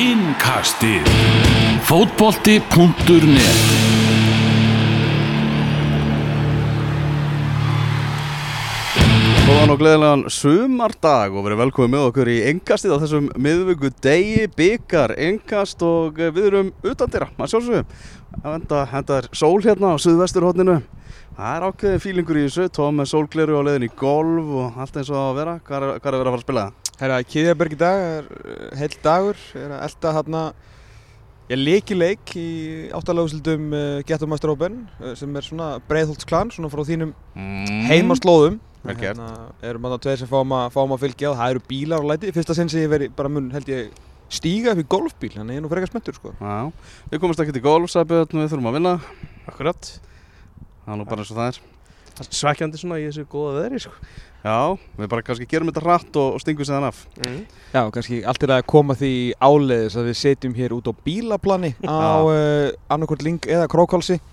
Innkastið Fótbolti.net Góðan og gleðilegan sumardag og verið velkomið með okkur í engastið á þessum miðvöggu degi, byggar, engast og við erum utan dyrra, maður sjálfsögum. Það enda, enda er sól hérna á suðvesturhóttinu. Það er ákveðin fílingur í þessu, tóð með sólgleru á leiðin í golf og allt eins og að vera. Hvað er, hvað er að vera að fara að spila það? Herra, Kiðjaberg í dag er uh, heill dagur, er að elda hérna ég leiki leik í áttalagusildum uh, Getumæstur Open uh, sem er svona breiðholtsklan, svona frá þínum Mm. heimaslóðum. Vel gert. Hérna erum að tveir sem fáum að, fáum að fylgja og það eru bílar og læti. Fyrsta sinn sem ég veri bara mun held ég stíga upp í golfbíl, þannig ég er nú frekar spenntur sko. Já, við komumst ekki til golf, sagði Björn, við þurfum að vinna. Akkurat Það er nú bara eins og það er. Það svekkjandi svona í þessu góða veðri sko. Já, við bara kannski gerum þetta hratt og, og stingum séðan af. mm. Já, kannski allt er að koma því áleiðis að við setjum hér út á bílaplani á uh, annarkvort Ling eða Krókálsi. Já,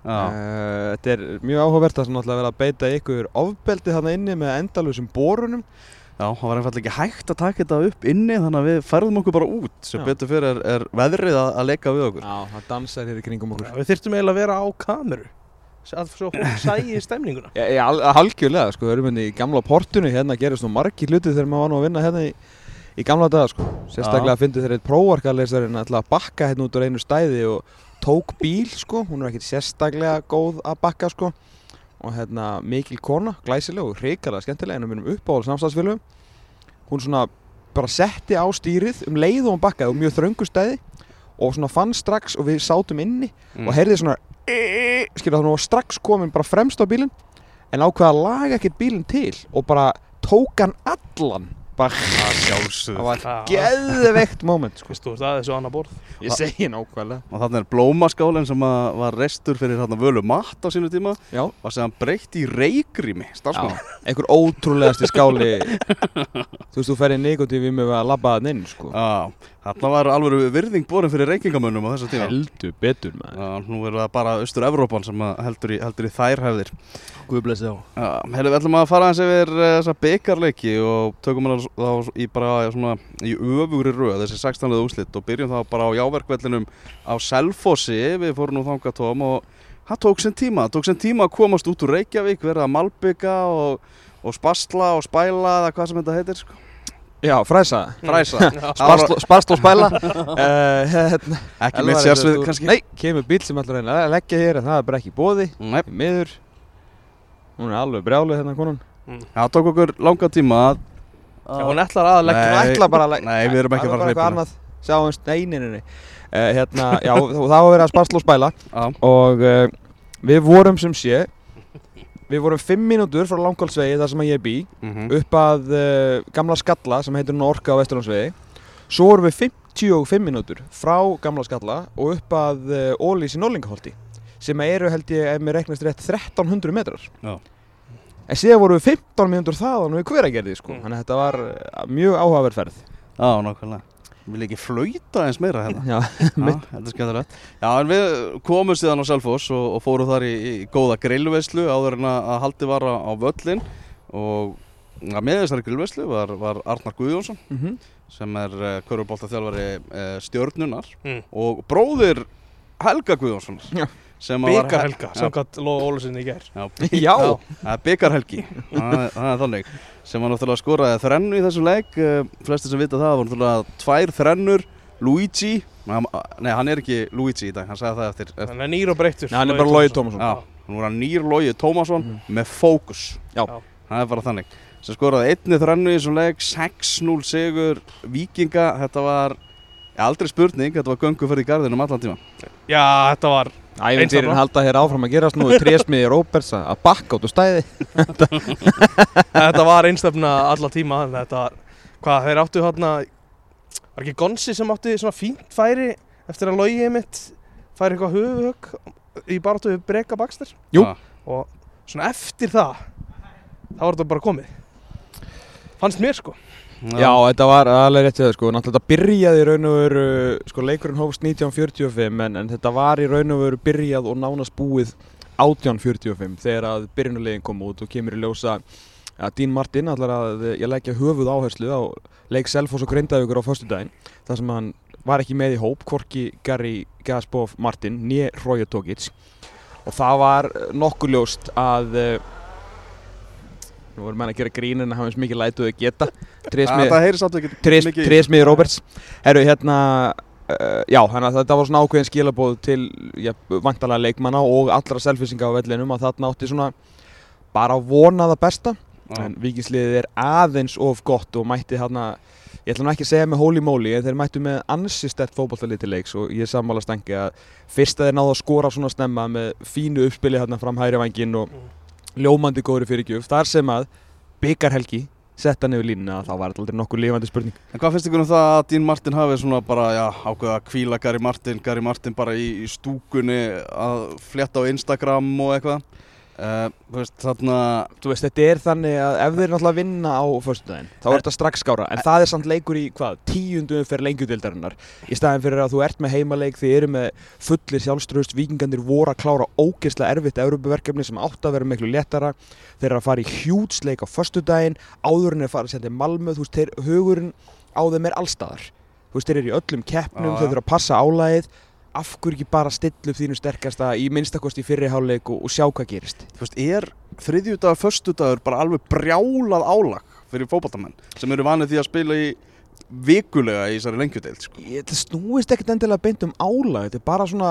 Uh, þetta er mjög áhugavert að vera að beita ykkur ofbeldi þarna inni með endalusum borunum Já, það var einfallega ekki hægt að taka þetta upp inni þannig að við færðum okkur bara út sem Já. betur fyrir er, er veðrið að, að leika við okkur Já, það dansar hér í kringum okkur Við þyrftum eiginlega að vera á kameru að hún sægi stemninguna. Já, al- algjörlega, sko, við erum hérna í gamla portunni hérna gerist nú margir hluti þegar maður var nú að vinna hérna í, í gamla daga, sko. Sérstaklega að fyndi þeir eitt prófarkaleysarinn að bakka hérna út úr einu stæði og tók bíl, sko, hún er ekkert sérstaklega góð að bakka, sko. Og hérna mikil kona, glæsileg og hrikalega skemmtilega en við erum uppáhald samstagsfélögum hún svona bara setti á stýrið um leið og hún bakkaði og mjög þröngu stæði og svona fann strax og við sátum inni Mm. og heyrði svona skilja nú var strax komin bara fremst á bílinn en ákveða að laga ekkert bílinn til og bara tók hann allan bara Það það var geðveikt moment sko. Vist þú ert aðeins á annar borð. Ég segi nákvæmlega. Og þannig er blómaskálinn sem að var restur fyrir þarna völu matt á sínu tíma. Já, var sem hann breytt í starfsmann. einhver ótrúlegasti skáli. Þú veist þú ferði negotífi með að labba það inn sko. Já, þarna var alveg virðing borin fyrir reykingamönnum á þessa tíma. heldur betur maður. Nú er það bara Austur-Evrópan sem að heldur í, heldur í þær hefðir. Guðblessi á Já, heyrðu, við ætlum að fara aðeins yfir uh, þessa byggarleiki og tökum hana þá í bara svona í öfugri röð, þessi 16. úslit og byrjum þá bara á jáverkvellinum á Selfossi, við fórum nú þangað tóm og það tók sem tíma, það tók sem tíma að komast út úr Reykjavík, verða að malbygga og, og spasla og spæla eða hvað sem þetta heitir, sko. já, fræsa Fræsa. Sparsl, sparsl og spæla uh, hérna, Ekki er sérsvið kannski. Nei, kemur bíl sem að reyna að leggja hér en það er bara ekki bóði miður Hún er alveg brjálið hérna konan Já, það tók okkur langa tíma að Já, hún ætlar að leggja Nei. Hún ætla bara að leggja Nei, við erum ekki að fara að hleypa annað Sjáumst, nei, nei, nei, nei. Uh, hérna, Já, og það var verið að sparsla og spæla Já, Og uh, við vorum sem sé Við vorum 5 mínútur frá Langholtsvegi þar sem að ég bý mhm. Upp að uh, gamla skalla sem heitir nú Orka á Vesturlandsvegi Svo vorum við 55 mínútur frá gamla skalla Og upp að uh, Ólís í Norlingaholti Sem eru held ég, ef mér reknast rétt, 1300 metrar Já. En síðan vorum við 15 mínútur þaðan við hveragerði sko. Mm. Þannig að þetta var uh, mjög áhugaverð ferð Já, nákvæmlega. Vil ekki flauta eins meira hérna? Já, Já, þetta er skemmtilegt. Já, en við komum síðan á Selfoss og, og fórum þar í, í góða grillveislu áður en að að haldi var á, á völlin og ja, með þessari grillveislu var, var Arnar Guðjónsson mm sem er uh, körfuboltaþjálfari uh, stjörnunar Mm. og bróðir Helga Guðjónsson að var- Byggar helga, samkvæmt Lóa Ólusinni í gær. Já, Já. það er byggarhelgi það er- það þannig. Sem var náttúrulega skoraði þrennu í þessum leik. Uh, flesti sem vita það var náttúrulega tvær þrennur. Luigi nei hann er ekki Luigi í dag hann sagði það eftir, eftir Hann er nýr og breyttur. Hann er bara Logi Tómasson. Hann nýr Logi Tómasson með fókus. Já. Já. það er bara þannig. Sem skoraði einni þrennu í þessum leik 6-0 sigur Víkinga. Þetta var aldrei spurning þetta var göngu fyrir í garðinum allan tíma Já, þetta var Einstaklega. halda hér áfram að gerast nú Trésmiði Róberts að bakka út úr stæði Þetta var einstöfna alla tíma Þetta var, hvað, þeir áttu hérna Var ekki Gonsi sem átti svona fínt færi Eftir að Logi mitt Færi eitthvað höfuhögg Í baráttu við Breka Baxter Jú. Já. Og svona eftir það Það var þetta bara komið Fannst mér sko Já, þetta var alveg rétt hjá þau sko. Náttúrulega þetta byrjaði í raun og veru Sko leikurinn hófst 1945 en, en þetta var í raun og veru byrjað og nánast búið 1845 Þegar að byrjunulegin kom út. Og kemur í ljósa að Dín Martin ætlar að ég leggja höfuð áherslu á leik Selfoss og Grindavíkur á föstudaginn þar sem hann var ekki með í hóp hvorki Gary Gaspov Martin nýja Roja Tokic. Og það var eh, nokkuð ljóst að uh, nú voru menn að gera grín en að hafa eins mikið geta. Það Trés, mikið í- Trésmiði Roberts. Herru, hérna uh, Já, þannig að þetta var svona ákveðin skilabóð til já, vantalega leikmanna og allra selfisinga á vellinum að þarna átti svona bara að vona það besta. Já. en vikingsliðið er aðeins of gott og mætti hérna ég ætla nú ekki að segja með holy moly en þeir mættu með ansi stert fótballtalið til leiks og ég er sammála stengi að fyrst að þeir náðu að skora svona snemma með fínu uppspili hérna fram hægri vangin og ljómandi góðri fyrirgjöf þar sem að byggarhelgi setta niður línuna þá var þetta aldrei nokkuð lifandi spurning. En hvað finnst ykkur um það að Dín Martin hafi svona bara, já, ákveða að kvíla Gary Martin, Gary Martin bara í, í stúkunni að fletta á Instagram og eitthvað uh, Þú veist, þarna Þú veist, þetta er þannig að ef þeir náttúrulega vinna á föstudaginn, þá er þetta strax skára. En það er samt leikur í hvað, tíundu fyrir lengjudildarinnar, í staðin fyrir að þú ert með heimaleik, þið eru með fullir sjálfströðust, vikingandir voru að klára ógeðslega erfitt Európaverkefni sem átt að vera miklu léttara, þeir eru að fara í hjútsleik á föstudaginn, áðurinn er að fara að senda Malmö, þú veist, þeir, hugurinn á þeim er allstaðar, þú veist, þeir eru í öllum keppnum, þeir já. eru að passa álægið af hverju ekki bara stilla upp þínu sterkasta í minnstakosti hálfleik og, og sjá hvað gerist? Veist, er þriðjudagur, föstudagur bara alveg brjálað álag fyrir fótballtamenn sem eru vanið því að spila í vikulega í þessari lengjudeild sko. Ég- Þetta snúist ekkert endilega beint um álag Þetta er bara svona,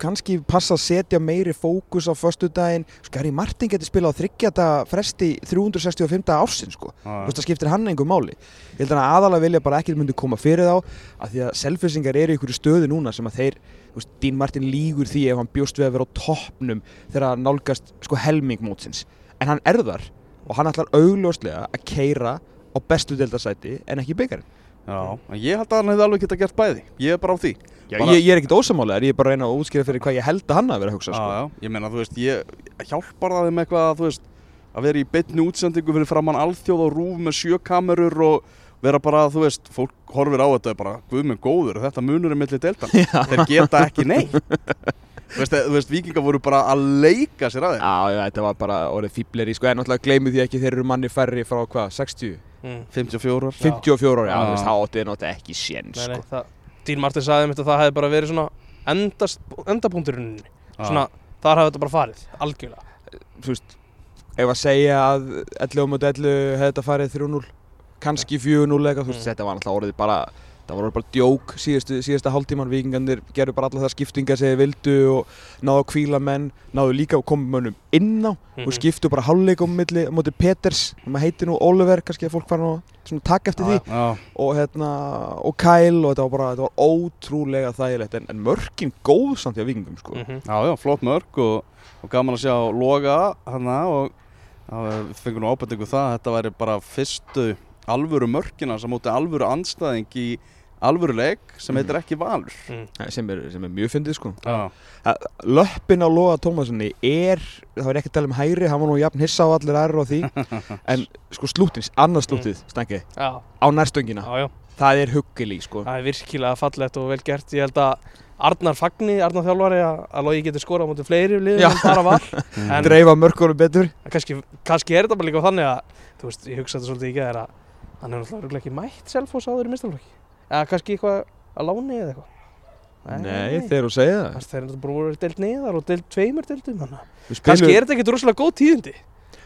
kannski passa að setja meiri fókus á föstudaginn. Skari Martin getur spilað á þryggjata fresti 365 ársinn sko. Veist, það skiptir hann einhver máli. Ég held að aðalega vilja bara ekkert myndi koma fyrir þá af því að selfisingar eru í einhverju stöðu núna sem að þeir, veist, Dín Martin lígur því ef hann bjóst við að vera á toppnum þegar hann nálgast sko helming mótsins. En hann er þar og hann ætlar augljóslega að keira á bestu deildarsæti en ekki byggarinn Já, ég held að hann hefði alveg geta gert bæði Ég er bara á því Já, Bara- ég, ég er ekkert ósamálegar, ég er bara að reyna að útskýra fyrir hvað ég held að hann að vera að hugsa Já, sko. já, ég meina, þú veist, ég hjálpar það þeim eitthvað að, þú veist, að vera í beinni útsendingu fyrir framann alþjóð og rúf með sjö kamerur og vera bara, þú veist, fólk horfir á þetta og bara, guð minn góður, þetta munur er milli deltan. Þeir geta ekki neitt. Þú veist, þú veist, vikingar voru bara að leika sér að þeim. Já, já, þetta var bara orðið fíbleri, sko, en náttúrulega gleymu því ekki þeir eru manni færri frá hvað, 60? Mm. 54 ár. 54 ára, já, þú veist, það átti þeir náttúrulega ekki sén, Nei, nei, sko. það, Dín Martin sagði mitt að það hefði bara verið svona endast, endapunkturinn svona, þar hefði þetta bara farið, algjörlega Þú veist, ef að segja að 11 mot 11 hefði þetta farið 3-0, kannski 4-0 eitthvað, þú veist, Mm. þetta var náttúrulega orðið bara, það var bara djók síðustu, síðasta hálftíman, vikingarnir gerðu bara alla það skiptingar sem þeir vildu og náðu að kvíla menn, náðu líka að koma mönnum inn á Mhm. og skiptu bara hálfleikum milli, á móti Peters, sem heitir nú Oliver, kannski að fólk fara nú að taka eftir því Já, og hérna, og Kyle og þetta var bara, þetta var ótrúlega þægilegt en, en mörkin góð samt í að vikingum sko. Mhm. já, já, flott mörg og, og gaman að sjá loga hana og já, við fengum nú ábættingu það að þetta væri bara fyrstu alvöru mörkina sem móti alvöru anstæðing í alvöru leik sem heitir ekki Valur. Mm. sem, er, sem er mjög fyndið sko. Já, löppin á Loga Tómassoni er, það var ekki að tala um hægri hann var nú jafn hissa á allir aðra á því en sko slúttins, annars slúttið stangi, Já, á nærstöngina já, það er huggili sko. það er virkilega fallegt og vel gert Ég held að Arnar Fagni, Arnar þjálfari að, Logi getur skorað á móti fleiri liðum Já. en bara var dreifa mörkunum betur kannski, kannski er þetta bara líka þannig að þú veist, ég hugsa þetta svolítið ekki að hann er náttúrulega ekki mætt Selfoss áður í mistalflokki eða kannski eitthvað að láni eða eitthvað. Nei, þegar þú segja það. Þeir eru náttúrulega bara voru deilt neðar og deilt tveimur að Við kannski er þetta ekkert rosalega góð tíðindi.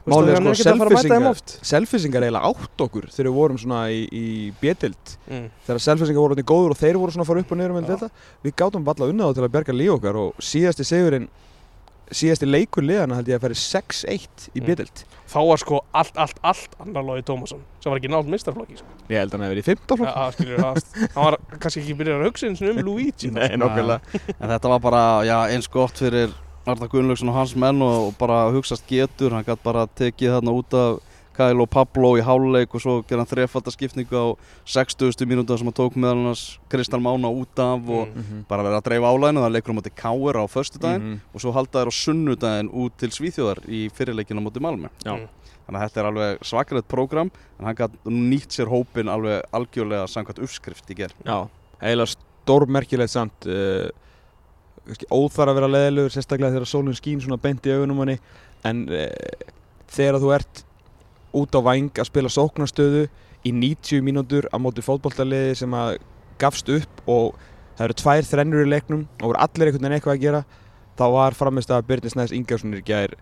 Er hann sko, að að oft. Selfissingar eiginlega átt okkur þegar við vorum svona í, í B-dild mm. þegar Selfissingar voru orðnir góður og þeir voru svona að fara upp og niður Já. þetta við gátum valla unnað til að berga líf okkar og síðasti sigurinn síðasti leikur liðana held ég að færi 6-1 í Mm. B-dild þá var sko allt, allt, allt annar Logi Tómasson sem var ekki nátt mistarflokki sko. ég held að hann hefði verið í 15 flokk ja, hann var kannski ekki byrjað að hugsa eins og um Luigi Nei, nokkulega En þetta var bara, já, eins gott fyrir Arna Gunnlaugsson og hans menn og, og bara hugsaðst getur, hann gætt bara tekið þarna út af Kyle og Pablo í háluleik og svo gerði hann þrefaldaskipningu á 60. mínúta sem hann tók meðal hans Kristall Mána út af og Mm. bara verið að dreifa álæðinu, það leikur á móti Káir á föstudaginn Mhm. og svo halda þær á sunnudaginn út til Svíþjóðar í móti Malmö. Já. Mm. Þannig að þetta er alveg svakalegt prógram en hann gætt nýtt sér hópin alveg algjörlega samkvæmt uppskrift í gerð. Já, eiginlega stórmerkilegt samt uh, kannski óþar að vera leðilegur sérstaklega þegar sólinn skín svona beint í augunum manni en uh, þegar þú ert út á væng að spila sóknarstöðu í 90 mínútur á móti fótboltaliði sem að gafst upp og það eru tvær þrennur í leiknum og voru allir einhvern veginn eitthvað að gera þá var framist að Byrni Snæðis Ingersson í gær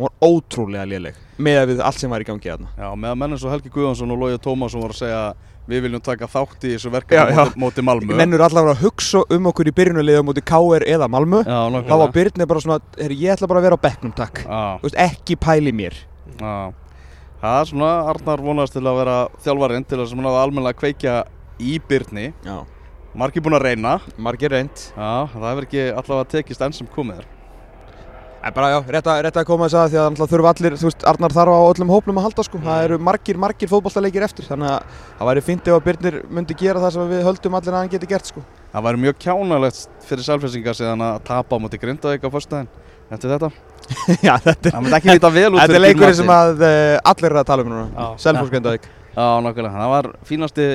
hún var ótrúlega léleg með við allt sem var í gangi þarna. Já, meðan menn eins og Helgi Guðjónsson og Lója Tómasson voru að segja við viljum taka þátt í þessu verkefni móti Malmö. Mennur allavega að hugsa um okkur í byrjunulega mútið KR eða Malmö. Já, þá var Byrni bara svona, herri, ég ætla bara að vera á bekknum takk. Ekki pæli mér. Já Það er svona, Arnar vonast til að vera þjálfarinn til að svona almennilega kveikja í Byrni Já. Margir búin að reyna margir reynd Já, það hefur ekki allavega tekist enn sem komið er En bara já, rétt að, rétt að koma þess að því að náttúrulega þurfa allir, þú veist, Arnar þarf á öllum hóplum að halda sko. Það eru margir, margir fótballtaleikir eftir, þannig að það væri ef að Birnir myndi gera það sem við höldum allir að hann geti gert sko. Það væri mjög kjánalegt fyrir þetta já, þetta, Það myndi ekki líta vel út þetta er fyrir leikurinn sem að uh, allir eru að tala um núna. Já. Selfoss Grindavík. Já, nákvæmlega, það var fínasti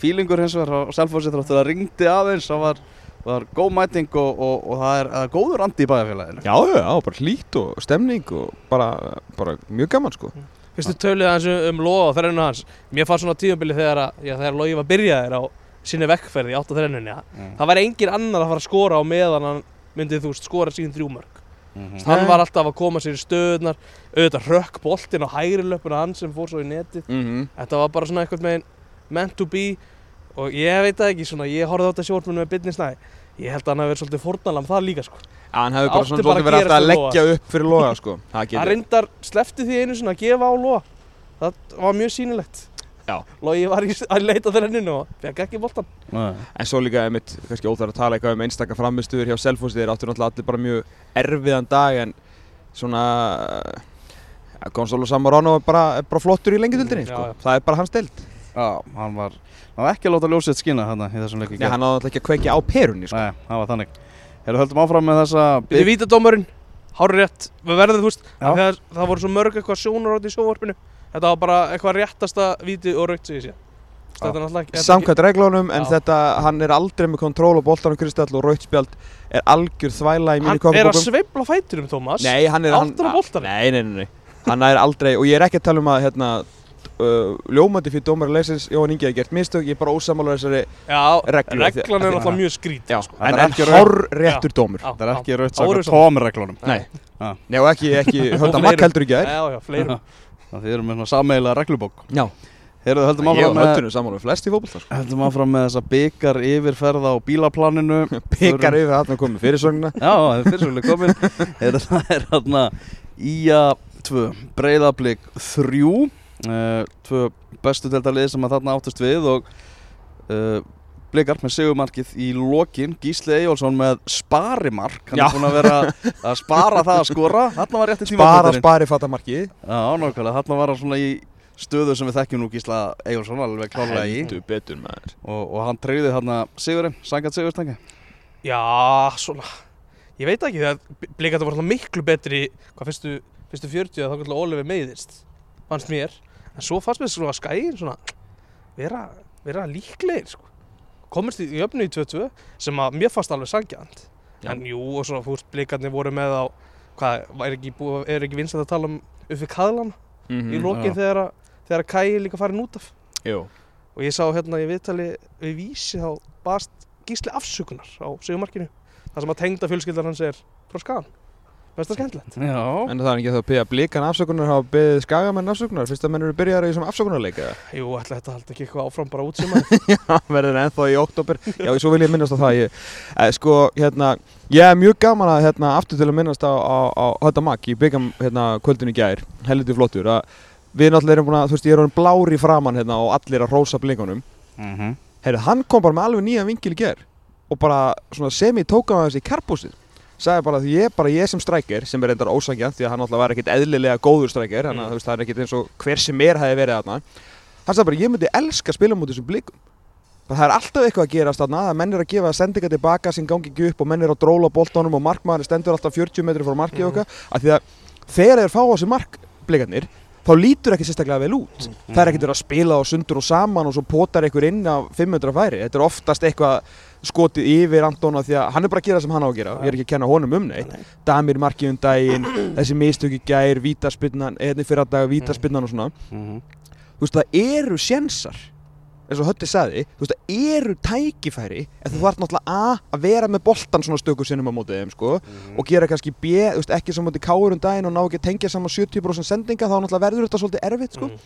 fílingur hins vegar á Selfossi þáttur að ringdi aðeins, það var, var góð mæting og, og, og það er, það er góður andi í bæjarfélaginu. Já, já, já, bara hlýtt og stemning og bara, bara mjög gaman sko. Fyrstu tölið hans um loða og þrennuna hans Mér fannst svona tíðanbili þegar, þegar logi var byrjaðir á sinni vekkferði átt á þrennunni Mm. Það væri engin annar að fara að skora á meðan hann myndi þú veist skora sín þrjúmörk Mhm. Hann Nei. var alltaf að koma sér í stöðnar auðvitað rökk boltinn á hægri löpuna hann sem fór svo í netið Mm -hmm. Þetta var bara svona eitthvað meginn meant to be og ég veit það ekki svona, ég horfði á þetta sjórnum með Byrni Snæ Ég held að hann hafi verið svolítið fórnalam það líka sko Hann hefði bara svona svolítið að verið alltaf að fyrir leggja upp fyrir loga sko. Það reyndar slefti því einu svona að gefa á loa Það var mjög sýnilegt Já. Logi var í, að leita þrenninu og fekk ekki boltan Nei. En svo líka er mitt, kannski óþar að tala eitthvað um einstaka framistuður hjá Selfossi, þeir áttu náttúrulega allir bara mjög erfiðan dag en svona ja, Gonzalo Samorano er bara, er bara flottur í lengjadildinni, Já, sko. það er bara hans deild. Já, hann var, hann var ekki að láta ljósið skina hann í þessum leik í Nei, hann alltaf ekki að kveikja á perunni, sko. Nei, það var þannig. Hefur höldum áfram með þessa Við vítadómurinn, hárið rétt Við verðum, þú veist, það voru svo mörg eitthvað sjónar átt í sjóvarpinu Þetta var bara eitthvað réttasta víti og raukt er ekki þetta er Samkvæmt reglunum, en Já. þetta, hann er aldrei með kontról á boltanum Kristall og rautspjald er algjör þvæla í mínu Hann er að sveifla fæturum, Tómas Nei, hann er... hann- Áttur á boltanum? Nei, nei, nei, nei. Hann er aldrei, og ég er ekki að tala um að, hérna, uh, ljómandi fyrir dómar leysins, Jóhann Ingi hafi gert mistök, ég er bara ósamála þessari Já, reglu, af því- reglan er náttúrulega mjög skrítið Já, sko. en, Það er en ekki hár réttur dómur. Já, Það er ekki raut Já, sakar Órisson. tómreglunum. Nei, Já. Nei, og ekki, ekki Og fleirum Það þið erum með svona sameiginlega reglubók. Já, Heyrðu, höldum ég áfram og með, höldunum saman með flest í fótbolta sko. höldum áfram með þessa byggar yfirferð á bílaplaninu. Pekar yfir þarna komið fyrirsögnuna Já, það er fyrirsöguleg komin Heyrðu, Það er hérna Ía 2, Breiðablík 3 uh, Tvö bestu deltalið sem að þarna áttust við og uh, Blikar með segumarkið í lokin. Gísli Eyjólfsson með sparimark. Hann Já. er búin að vera að spara það að skora. Þarna var rétti tíma Bara spari fattamarki Já, nákvæmlega, þarna var hann svona í stöðu sem við þekkjum nú Gísla Eyjólfsson alveg klárlega í. Heldur betur maður. Og, og hann treyði þarna Sigurinn, sangat Sigurstengi Já, svona. Ég veit ekki, það blíkandi var alltaf miklu betri Hvað fyrstu, fyrstu 40 að þá kallar Oliver meiðist Fannst mér. En svo fannst mér svona að skæin svona Vera, vera líklegir sko. Komist í öfnu í 2-2 Sem að mér fannst alveg sangjant Já. En jú, og svona fúst blíkandi voru með á Hvað, er ekki, er ekki vinsætt að tala um Uppi kaðlan Mhm. í lokin já. þegar, að- þegar er líka farin út af Jú Og ég sá hérna í viðtali við vísi þá baðast gísli afsökunar á segumarkinu Það sem að tengda fjölskyldan hans er frá skagan Mér finnst það skemmtilegt Já, En það er ekki það að beða blikan afsökunar hafa beðið skagamenn afsökunar? Fyrst að menn eru byrjar í þessum afsökunarleik eða? Jú, ætla þetta haldi ekki eitthvað áfram bara út sem að Já, verður ennþá í oktober Já, svo vil ég minnast á það ég, eh, Sko, hérna, ég er mjög gaman að hérna, aftur til að minnast á, á, á þetta makk í byggam hérna, kvöldinu í gær. Heldur flottur að við náttúrulega erum búin að, þú veist, ég er orðin blár í framann hérna og allir að rósa blikunum mhm. Heyrðu, hann kom bara með alveg nýja vingil í gær og bara svona semi tók á þessi karpúsið sagði bara að ég, bara ég sem strækir sem er reyndar ósækjant því að hann alltaf var ekkit eðlilega góður strækir þannig að veist það er ekkit eins og hver sem er hefði verið þarna. Hann sagði bara ég myndi elska að spila mútið blikum. Bara það er alltaf eitthvað að gerast þarna að menn er að gefa sendinga tilbaka sem gangi ekki upp og menn er að dróla boltanum og markmaður stendur alltaf 40 metri frá markið Mhm. okkar af því að þegar þeir fá á sig mark blikarnir þá lítur ekki sérstaklega vel út. Það er ekkert að spila á sundur og saman og svo potar einhver inn á 500 færi. Þetta er oftast eitthvað skotið yfir Antona því að hann er bara að gera sem hann á að gera. Ég er ekki að kenna honum um neitt. Damir markið um daginn, þessi mistöki gær vítaspinnan, einnig fyrir að daga vítaspinnan og svona. Mhm. þú veist það eru sjensar eins og Hötti sagði, þú veist, það eru tækifæri en þú þarf náttúrulega A að vera með boltan svona stöku sinnum á mótið þeim, sko og gera kannski B, þú veist, ekki sem mótið káur um daginn og ná ekki að tengja saman 70% sendinga þá náttúrulega verður þetta svolítið erfitt, sko Mm.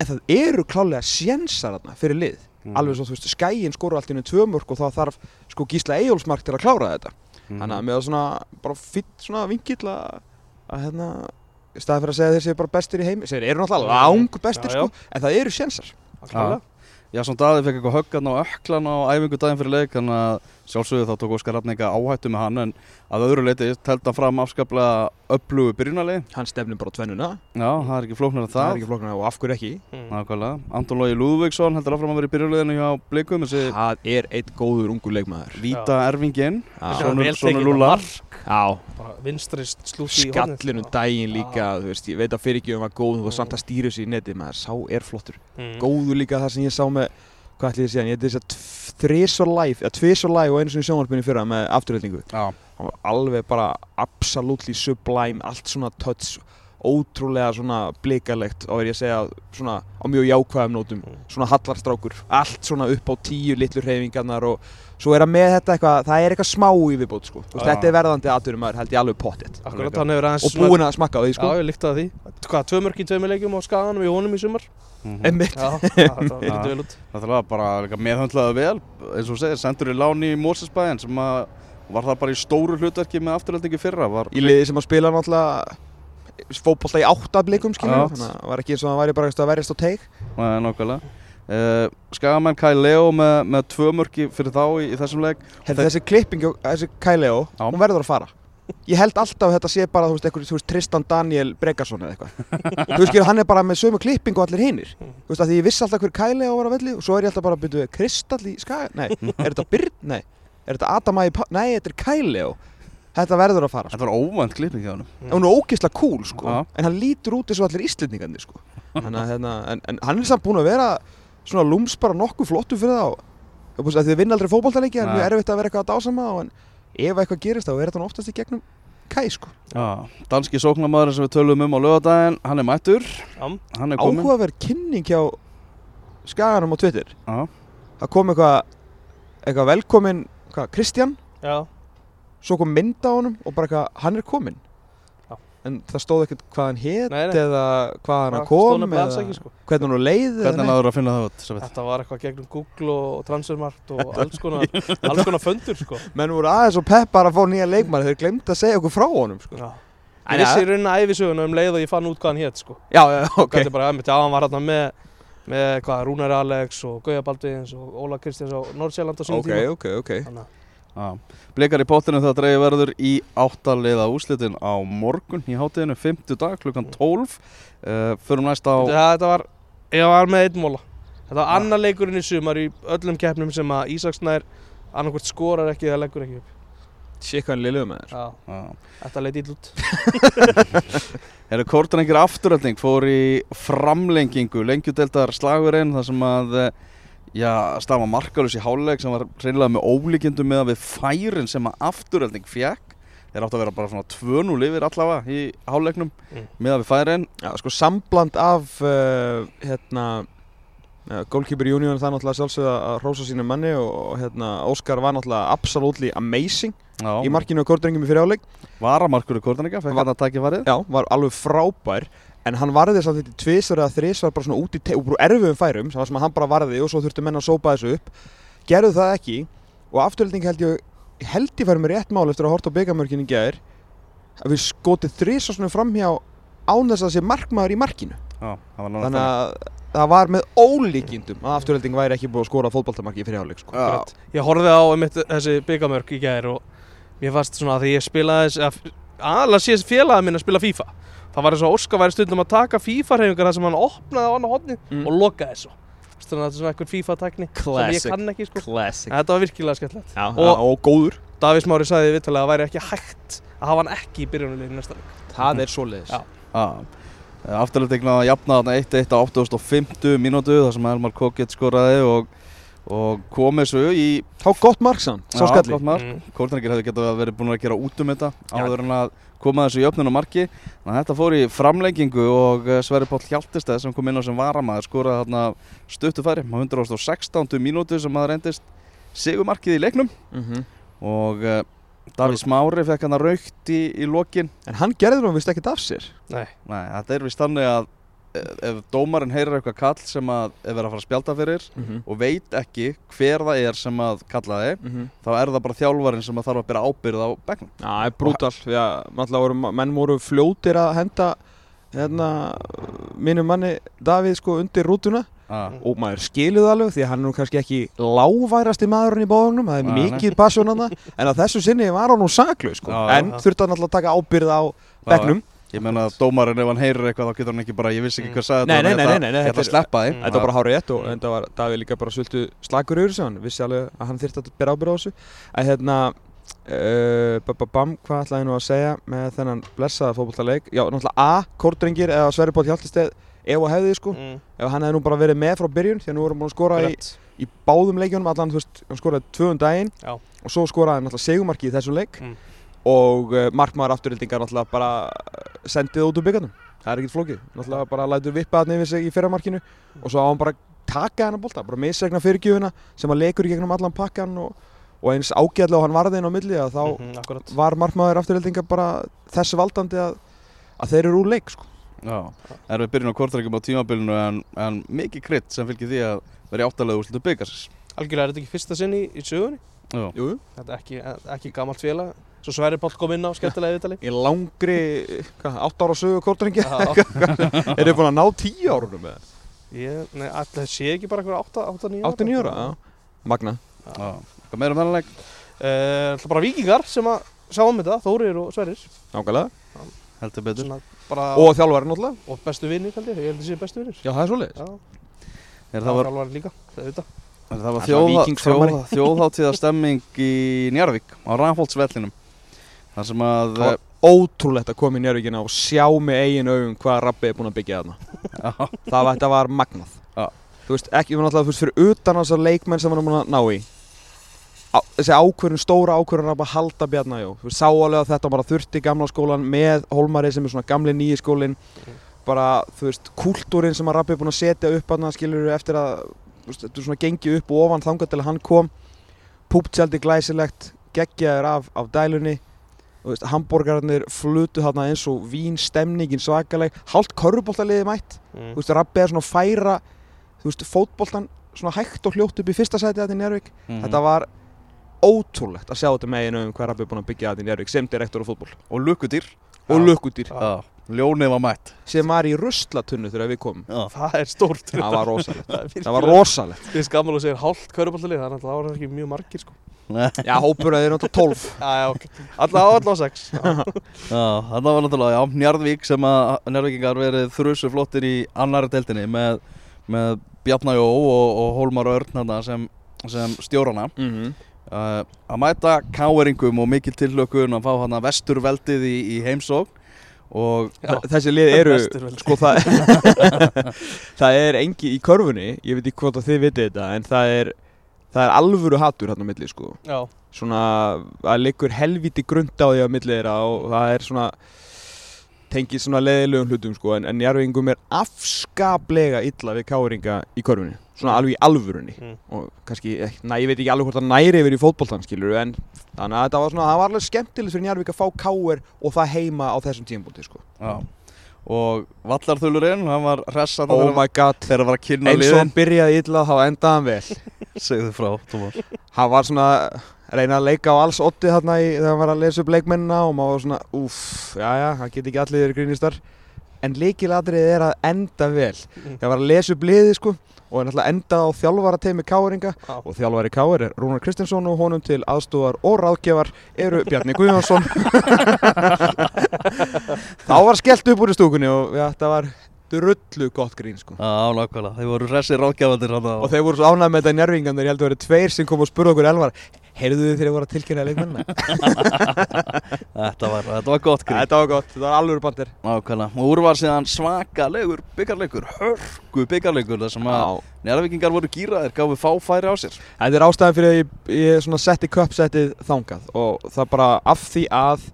en það eru klálega sjensar þarna fyrir lið Mhm. alveg svo, þú veist, skæin skóru allt í einu tvö mörg og þá þarf, sko, Gísla Eyjólfsmark til að klára þetta Mhm. þannig að með svona, bara fýtt svona vingill að, að hérna í staði fyrir að segja að þeir séu bara bestir í heimi þeir eru náttúrulega lang bestir, Já, já. sko en það eru sjensar. Já, svona Daði fekk eitthvað höggan á öklan á æfingu daginn fyrir leik þannig að sjálfsögðu þá tók Óskar Rafninga áhættu með hann en að öðru leiti telt hann fram afskaplega öflugu byrjunali hann stefnir bara á tvennuna, Já, það er ekki flóknar en það það. er ekki flokknar og af hverju ekki? Mm. Nákvæmlega, Anton Lógi Lúðvíksson heldur áfram að vera í byrjuleginu hjá Blikum þessi það er eitt góður ungu leikmaður. Víta erfingin Já, bara vinstri slúti í hornið. skallinu daginn líka, þú veist, ég veit að fyrirgjöfum var góð, þú var samt að stýra þessu í netið maður, sá er flottur. Mm. góður líka það sem ég sá með hvað ætlum ég að segja, ég hefði þess að þrísvar live, eða tvísvar live og einu sinni í sjónvarpinu í fyrra með afturhaldingu Já, hann var alveg bara absolutely sublime, allt svona touch ótrúlega svona blikalegt og er ég að segja svona á mjög jákvæðum nótum, Mm. svona hallarstrákur. Allt svona upp á tíu litlu hreyfingarnar og svo er að með þetta eitthvað það er eitthvað smá í viðbót sko Já. þetta er verðandi aðturum maður held ég alveg pottitt Akkurat, hann hefur aðeins og búinn að smakka á því Já, sko ég líkti að því. Hvað, tvö mörk í tveimur leikjum á skaganum í honum í sumar? Mhm. Einmitt. Já, það lítið vel út. Það var bara líka meðhöndlaði vel. Eins og segir, sendur í láni í Mósesbæðin sem að var það bara í stóru hlutverki með afturhaldingu fyrra var í liði sem að spila náttúrulega fótbolta í átta blikum skilur að það var ekki eins og það væri bara að verjast á teig Nei, nákvæmlega. Uh, Skagamenn Kai Leo með, með tvö mörki fyrir þá í, í þessum leik. Hefði þessi klipping, hjá- þessi Kæleo, Já. hún verður að fara. Ég held alltaf að þetta sé bara, þú veist, einhver, þú veist, Tristan Daniel Bregarsson eða eitthvað. Þú veist, skilur, hann er bara með sömu klipping og allir hinnir Þú veist, að því ég vissi alltaf hver Kæleo var á velli og svo er ég alltaf bara að byrja Kristall í Skaga Nei, er þetta Byrn? Nei, er þetta Adam Ægi Pa- Nei, þetta er Kæleo Þetta verður að fara, sko. Þetta var óvænt klipping hjá hann En hún er ógeðslega cool, sko. Já. En hann lítur út eins og allir íslendingandi, sko. Þannig að, hérna, en, en hann er samt búinn að vera svona lúms bara nokkuð flottu fyrir þá. Þú veist, að þið vinna aldrei fótboltaleiki en Nei. mjög erfitt að vera eitthvað að dásama en ef eitthvað gerist þá er þetta oftast í gegnum Kai, sko. Já, danski sóknarmaður sem við töluðum um á lögadaginn hann er mættur, er komin Áhugaverð kynning hjá Skaganum á Twitter. Já, Það kom eitthvað eitthvað velkomin, hvað, Kristján já, svo kom mynd á honum og bara eitthvað, hann er komin Já. en það stóð ekkert hvað hann hét Nei, nei. eða hvað hann Það kom eða ekki, sko. hvernig hann var leið hvernig neitt. náður að finna það út? Þetta var eitthvað gegnum Google og Transfermarkt og alls konar, alls konar föndur sko. menn voru aðeins og peppar að fá nýja leikmann þeir glemd að segja okkur frá honum sko. Já. En Ég vissi ja. í rauninni æfisöguna um leið og ég fann út hvað hann hétt sko. já, já, ok Þetta er bara aðeins, já hann var hérna með, með hvað, Rúnar Alex og Gauja Baldvins og Óla Kristjáns á Nordsjælland á sínum ok, blikar í pottinu þegar dreigi verður í áttaliða úslitin á morgun í hátíðinu, 50 dag, klukkan 12 uh, Förum næst á Þetta, þetta var, ég var með einn móla. Þetta var annar leikurinn í sumar í öllum keppnum sem að Ísaksnær annarkvort skorar ekki eða leggur ekki upp. sé hvað hann liðluðu með þér Já, Já. þetta leit ítl út. Eru Kortanengir afturölding fór í framlengingu, lengjudeldar slagurinn þar sem að eh, já, stafa markalus í háluleik sem var reynilega með ólíkjendum með að við færin sem að afturölding fekk þeir áttu að vera bara svona 2-0 yfir allavega í háluleiknum Mm. með að við færin. Já, sko sambland af uh, hérna uh, Goalkeeper Union það er náttúrulega sjálfsögða að rósa sínu manni og, og hérna Óskar var náttúrulega absolutely amazing já, í markinu og kortringum í fyriráleik varamarkur í Kortaninga, fekk hann að takja farið. Já, var alveg frábær En hann varði samt þetta tvisvar eða þrisvar bara svona út í erfiðum færum sem var sem að hann bara varði og svo þurftu menn að sópa þessu upp. Gerðu það ekki. Og afturhalding held ég held ég færi með rétt mál eftir að horta á byggamörkinu í gæðir að við skotið þrisvar svona framhjá án þess að sé markmaður í markinu. Já, það Þannig að það var með ólíkindum að afturhalding væri ekki búið að skora fótboltamarki í fyrirháleik sko. Ég horfði á einmitt þessi byggamörk í gær og mér fannst svona að því ég spilaði að aðalega sé félagið minn að spila FIFA það var eins og Óskar væri stundum að taka FIFA-reyfingar þar sem hann opnaði á annar hodni Mm. og lokaði svo þannig að þetta er svona eitthvað FIFA-tækni sem ég Classic. kann ekki sko. Classic. En þetta var virkilega skemmtilegt. Já, Og- og, góður. Davís Mári sagði viðtalið að það væri ekki hægt að hafa hann ekki í byrjunarliðinu næsta leik. Það er Já. Afturölding náða að jafna þarna 1-1 á 850 mínútu þar sem Elmar Kokett skoraði og, og kom þessu í Þá gott mark samt, Já, skalli gott mark. Mm. Kórnreikir hefði getað verið búin að gera út um þetta áður en að koma þessu í öfnun á marki þannig að þetta fór í framlengingu og eh, Sverri Páll Hjaltesteð sem kom inn á sem varamaður skoraði þarna stuttu færi á 116. mínútu sem að reyndist sigumarkið í leiknum Mhm. og uh, Daví Smári fekk hann að raukt í, í lokin En hann gerði nú vist ekkert af sér Nei, Nei, þetta er vist þannig að eh, ef dómarinn heyrir eitthvað kall sem að er verið að fara að spjálta fyrir Mhm. og veit ekki hver það er sem að kalla þig Mhm. þá er það bara þjálfarinn sem að þarf að byrja ábyrð á bekknum Já, það er brútal menn voru fljótir að henda hérna, mínum manni Davíð sko undir rútuna ah. og maður skiluð alveg því að hann er nú kannski ekki lágværasti maðurinn í bóðunum það er nei. mikið passion hann en að þessu sinni var hann nú saklu sko. En þurfti hann alltaf að taka ábyrð á bekknum Ég meina að dómarinn ef hann heyrir eitthvað þá getur hann ekki bara, ég vissi ekki hvað sagði Nei, þetta, nei, ég nei, ætla- nei, nei, ég ætla þetta að sleppa því Mm. Þetta var bara hárið rétt og enda var Davíð líka bara sultu slagur yfir sig hann vissi alveg að hann þyrfti að bera ábyrð á þessu að hérna uh, bababam, hvað ætlaði ég nú að segja með þennan blessaða fótbollaleik já, náttúrulega A, Kórdrengir eða Sverri Póll Hjaltisteð ef og hefði sko, mm. ef hann hefði nú bara verið með frá byrjun því að nú vorum búin að skora í, báðum leikjunum allan, þú veist, hann skoraði tvöðum daginn Já. og svo skoraði hann náttúrulega segumarki í þessum leik Mm. Og uh, markmaður afturrildingar náttúrulega bara uh, sendið út úr byggandum það er ekkert flókið, náttúrulega bara lætur vippa hann yfir sig í fyrramarkinu og svo á hann bara taka hennar bolta, bara misregna fyrirgjöfuna sem hann lekur í gegnum allan pakkan og, og eins ágæðlega og hann varði inn á milli að þá Mhm, akkurat. var markmaður afturrildingar bara þessu valdandi að, að þeir eru úr leik sko. Já, erum við byrjun á kortrækjum á tímabilinu en, en mikið krydd sem fylgir því að vera í áttalega úrslutu byggarsins Algjörlega er þetta ekki fyrsta sinni í, í sögunni? Já, Jú. Þetta er ekki, ekki gamalt félag Svo Sverri Páll kom inn á skemmtilega viðtali. Í langri, hvað, 8 ára sögu kórtrengi Já, eru þið búin að ná 10 árunum með ég, nei, alltaf það sé ekki bara eitthvað 8-9 ára 8-9 ára, já, magna. Já. Hvað meira um þennan leik? Uh, Það bara vikingar sem að sjá um þetta, Þórir og Sverrir. Nákvæmlega. Heldur betur. Og þjálfari náttúrulega. Og bestu vinnir held ég, ég held það sé bestu vinnir já, það er svoleiðis. Já, Er það var, þjálfari líka, það er þetta er það var Það er þjóða, Víkingsframari. þjóða, þjóðháttíða stemming í Njarvík á Rafholtsvellinum þar sem að það var ótrúlegt að koma í Njörvíkina og sjá með eigin augum hvað Rabbi er búinn að byggja þarna. Það var, var magnað. Já. þú veist, ekki, við náttúrulega, þú veist, fyrir utan þessar leikmenn sem er búinn að ná í. Á, þessi ákvörðun, stóra ákvörðun að bara halda Bjarnajó, þú veist, sá alveg að þetta bara þurfti gamla skólan með Hólmari sem er svona gamli nýji skólin bara, þú veist, kúltúrin sem að Rabbi er búinn að setja upp hann, skilur eftir að, þú veist, þetta er svona gengið upp og ofan þangað til að hann kom. Púptjaldi glæsilegt, geggjaður af, af dælunni þú veist, hambúrgararnir flutu þarna eins og vín stemningin svakaleg, hálft körfuboltaliði mætt mm. þú veist, Rabbi er svona að færa þú veist, fótboltan svona hægt og hljótt upp í fyrsta sæti þetta í Njárvík mhm. þetta var ótrúlegt að sjá þetta meginu um hvað Rabbi er búinn að byggja þetta í Njárvík sem direktor á fótból Og lukkudýr og lukkudýr Já. Já, ljónið var mætt. Sem var í ruslatunnu þegar við komum. Já, Það er stórt. Það var rosalegt. Það er það var rosalegt. Ég skammal að segja hálft kvörubáltalið, þannig að það var ekki mjög margir sko. Nei, já, hópur að þeir eru náttúrulega 12 Já, já, ok. Alla á alla á sex. Já, það var náttúrulega, já, Njarðvík sem að Njarðvíkingar verið þrusu flottir í annari deildinni með, með Bjarnajó og, og Hólmar Örn þarna sem, sem stjórana. Mm -hmm. uh, að mæta káeringum og mikil tillökun að fá hana vesturveldið í, í heimsókn og Já. þessi lið eru sko það það er engi í körfunni ég veit ekki hvort að þið vitið þetta en það er það er alvöru hattur hérna á milli sko. Já, svona það liggur helviti grund á því á milli þeirra og það er svona tengið svona leðilegum hlutum sko en, en Jarvingum er afskaplega illa við káringa í körfunni svona alveg í alvörunni. Mm. og kannski, eh, næ, ég veit ekki alveg hvort það næri yfir í fótboltan skilur en þannig að þetta var svona, það var alveg skemmtilegt fyrir Jarvík að fá káir og það heima á þessum tímpúti sko. Já, og Vallarþulurinn, hann var hressa oh my god, þegar hann var að kynna eins og liðin. hann byrjaði illa þá endaði hann vel. Segðu frá, Tómas hann var svona að reyna að leika á alls otti þarna í, þegar hann var að lesa upp leikmennina og maður var svona, úff, já já, hann get ekki allir en leikilatrið er að enda vel. Mm. þegar var að lesa upp liði sko og hann ætla að enda á þjálfara teimi Káringa Já. og þjálfari Káir er Rúnar Kristinsson og honum til aðstúðar og ráðgjafar eru Bjarni Guðjónsson. Þá var skellt upp úr í stúkunni og ja, það var drullu gott grín sko. Já, nákvæmlega, þeir voru hressir ráðgjafandir og þeir voru svo ánægð með þetta njörfingan þeir heldur að vera tveir sem kom og spurði okkur Elvar Heyrðu þið þegar þið voru að tilkynna leikmennina? Þetta var, þetta var gott grín Þetta var gott, þetta var alveg bandir. Nákvæmlega, og úr var síðan svakalegur byggarleikur, hörgu byggarleikur þar sem að njárvíkingar voru gýraðir, gáfu fá færi á sér. Þetta er ástæðan fyrir að ég, ég setti köpsettið þangað og það bara af því að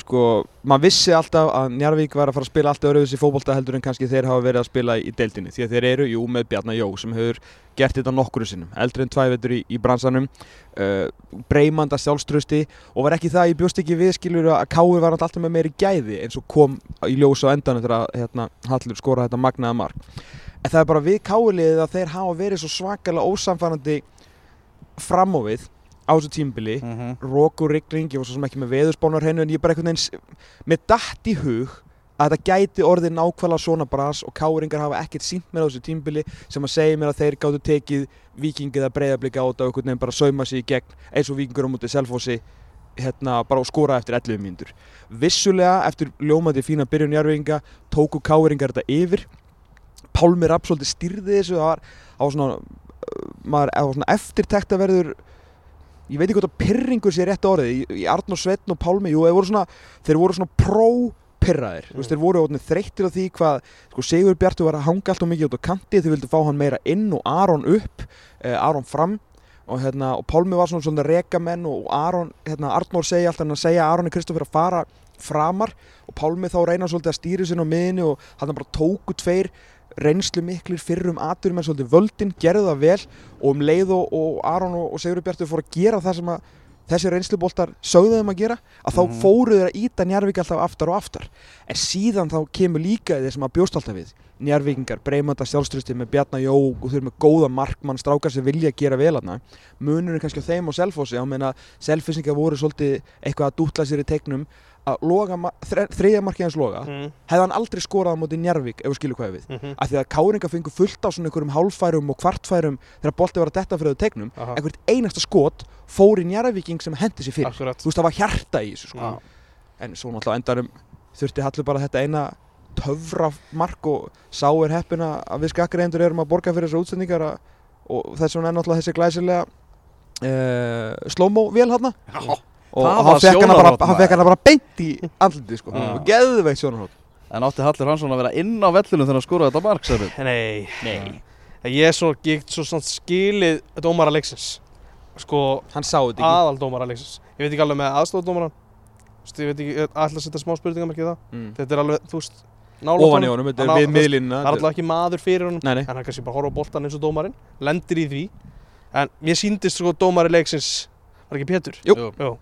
sko, maður vissi alltaf að Njarvík var að fara að spila alltaf öruðs í fótbolta heldur en kannski þeir hafa verið að spila í deildinni. Því að þeir eru, jú, með Bjarnar Jó sem hefur gert þetta nokkru sinnum, eldri en tvævetur í, í bransanum. Uh, breymanda sjálfströsti og var ekki það, ég bjóst ekki við skilur að Káur var alltaf með meiri gæði eins og kom í ljós á endanum þegar hérna, Hallur skora þetta magnaða mark. En það er bara við Káurliðið að þeir hafa verið svo svakalega ósamfærandi fram á þessu tímbili mm -hmm. rók og rigning, ég var svo sem ekki með veðurspánar hennu en ég bara einhvern veginn með dætt í hug að þetta gæti orðið nákvæmlega svona bras og káringar hafa ekkert sínt mér á þessu tímbili sem að segja mér að þeir gáttu tekið vikingið að breyðablika á þetta og einhvern veginn bara sauma sig í gegn eins og vikingur á mútið selfósi hérna bara og skora eftir 11 mínútur vissulega eftir ljómandi fína byrjun jarfinga tóku káringar þetta yfir Pálmi Rapsóldi styrði þessu það var, það var svona, uh, maður, það var svona eftirtekt að verður ég veit ekki hvort að pyrringur sé rétt orðið. Í, Arnór Sveitn og Pálmi jú, voru svona, þeir voru svona pró-pyrraðir mm. þeir voru þreyttir af því hvað sko, Sigur Bjartur var að hanga alltaf mikið út á kanti. Þeir vildu fá hann meira inn og Aron upp eh, Aron fram. Og, hérna, og Pálmi var svona svona rekamenn og Aron, hérna, Arnór segi alltaf hann að segja að Aroni Kristoffer að fara framar. Og Pálmi þá reyna svolítið að stýri sinna á miðinu og hann bara tóku tveir reynslu miklir fyrrum aturum en svolítið völdin, gerðu það vel og um leið og, og Aron og, og Sigur Bjartur fóru að gera það sem að þessi reynsluboltar sögðu þeim að gera að þá Mhm. fóru þeir að íta Njarvík alltaf aftar og aftar. En síðan þá kemur líka þeir sem að bjóst alltaf við. Njarvíkingar, breymanda sjálfströsti með Bjarnar Jó og eru með góða markmann strákar sem vilja gera vel aðna munurinn kannski á þeim og Selfossi á meina Selfossingar voru svolítið eitthvað að dútla sér í teiknum að þriðja markið hans loga mm, hefði hann aldrei skorað á móti Njarvík ef þú skilur hvað við. Mm af því að Káringa fengur fullt á svona einhverjum hálfærum og kvartfærum þegar bolti var að detta fyrir þau tegnum. Einhvert einasta skot fór í Njarvíking sem hendi sér fyrir. Akkurat. Þú veist það var hjarta í þessu sko. Já. en svo náttúrulega á endanum þurfti Hallur bara þetta eina töfra mark og sá er heppin að við skakkareindur erum að borga fyrir þessar útsendingar og þess vegna er náttúrulega þessi glæsilega uh, slow-mo vél hann. Og hann fekk hana, bara, hann fekk hana bara beint í andliti sko. Já. geðveikt sjónarhótt En átti Hallur Hansson að vera inn á vellinu þegar hann skoraði þetta mark, sagði Nei, Nei. ég er svo, ég svo samt skilið dómara leiksins Sko, hann sá þetta ekki aðal dómara leiksins Ég veit ekki alveg með aðstofdómaran Þú veist, ég veit ekki, að setja smá spurningamarkið það mm. Þetta er alveg, þú veist nálægt ofan í honum. þetta er við miðlínuna Það er alltaf ekki maður fyrir honum Nei, nei. En hann kannski bara horfa á boltan eins og dómarinn Lendir í því En mér síndist sko dómari leiksins Var ekki Pétur? Jú. Jú.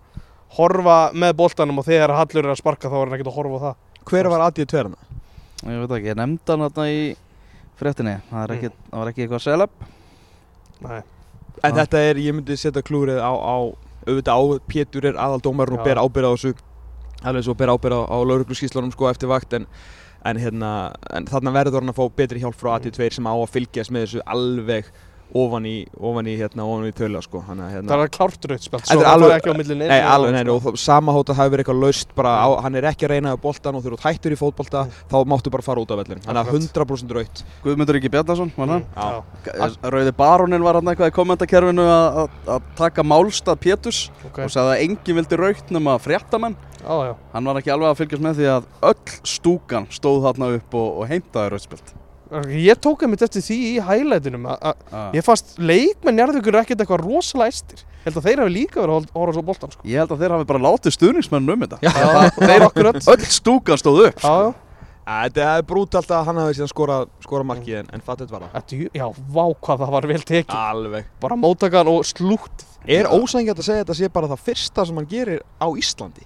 Horfa með boltanum og þegar Hallur er að sparka þá er hann ekkert að horfa á það. Hver var aðið tverna? Ég veit ekki, ég nefndi hann þarna í fréttinni. Það, er ekki, það var ekki eitthvað selab Nei. En þetta er, ég myndi setja klúrið á, á auðvitað á, Pétur er aðaldómarinn og ber ábyrð á þessu. Alveg svo ber ábyrð á, á laurugluskíslunum sko eftir vakt en, en hérna, en þarna verður hann að fá betri hjálp frá AT2 sem á að fylgjast með þessu alveg ofan í, ofan í hérna, ofan í tölu sko, hann að hérna. Það er Svo er það alveg- fara ekki á milli Nei, alveg, nei, og þó- sama hóta hafi verið eitthvað laust bara á, hann er ekki að reyna á boltan og þú eru hættur í fótbolta þá máttu bara fara út af vellin er Akkurat. 100% raut Guðmundur Ingi Bjarnason, var hann? Já. Rauði barónin var hann eitthvað í kommentakerfinu að- að að taka málstað Péturs Ok, og sagði að enginn vildi raukt nema fréttamenn. Já, já. Hann var ekki alveg að fylgjast með því að öll stúkan stóð þarna upp og, og heimtaði rautspilt Ég tók einmitt eftir því í highlightinum að- ah. Ég fannst leikmenn Njarðvíkur ekkert eitthvað rosalega estir Ég held að þeir hafi líka verið að horfa svo boltan sko. Ég held að þeir hafi bara látið stuðningsmenn um þetta. Já. Þeir akkurat Öll. Stúkan stóð upp Já, já. Þetta er brútalt að hann hafi síðan skorað skora markið en, en fattet var það. Já, vá hvað það var vel tekið. Alveg. Bara móttakan og slútt Er ósængjöld að segja þetta sé bara það fyrsta sem hann gerir á Íslandi?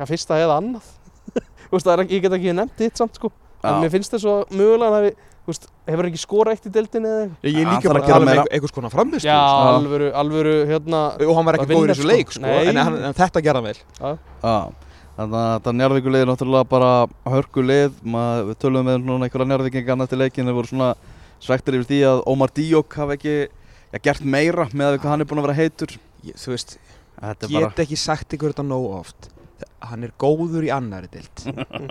Já, fyrsta eða annað. Það er ekki, ég get ekki nefnt þitt samt sko En mér finnst þess að mögulega veist, hefur ekki skorað eitt í deildinni eða eitthvað? Ég er líka bara að að gera einhver- einhvers konar framvistu Já, alvöru, alvöru, hérna Og hann var ekki að góður í þessu sko. leik sko. Nei. en, þetta gerði hann vel Já, þannig að þetta njárvíkulið er náttúrulega bara hörkulið, við tölum með einhverja njárvíkingan eftir leikin, þeir voru svona svektir yfir því að Ómar Díok hafi ekki ja, gert meira með að hvað hann er búinn að vera heitur. ég, Þú veist, Þetta er get bara, ekki sagt ykkur þetta nógu oft Hann er góður í annari dild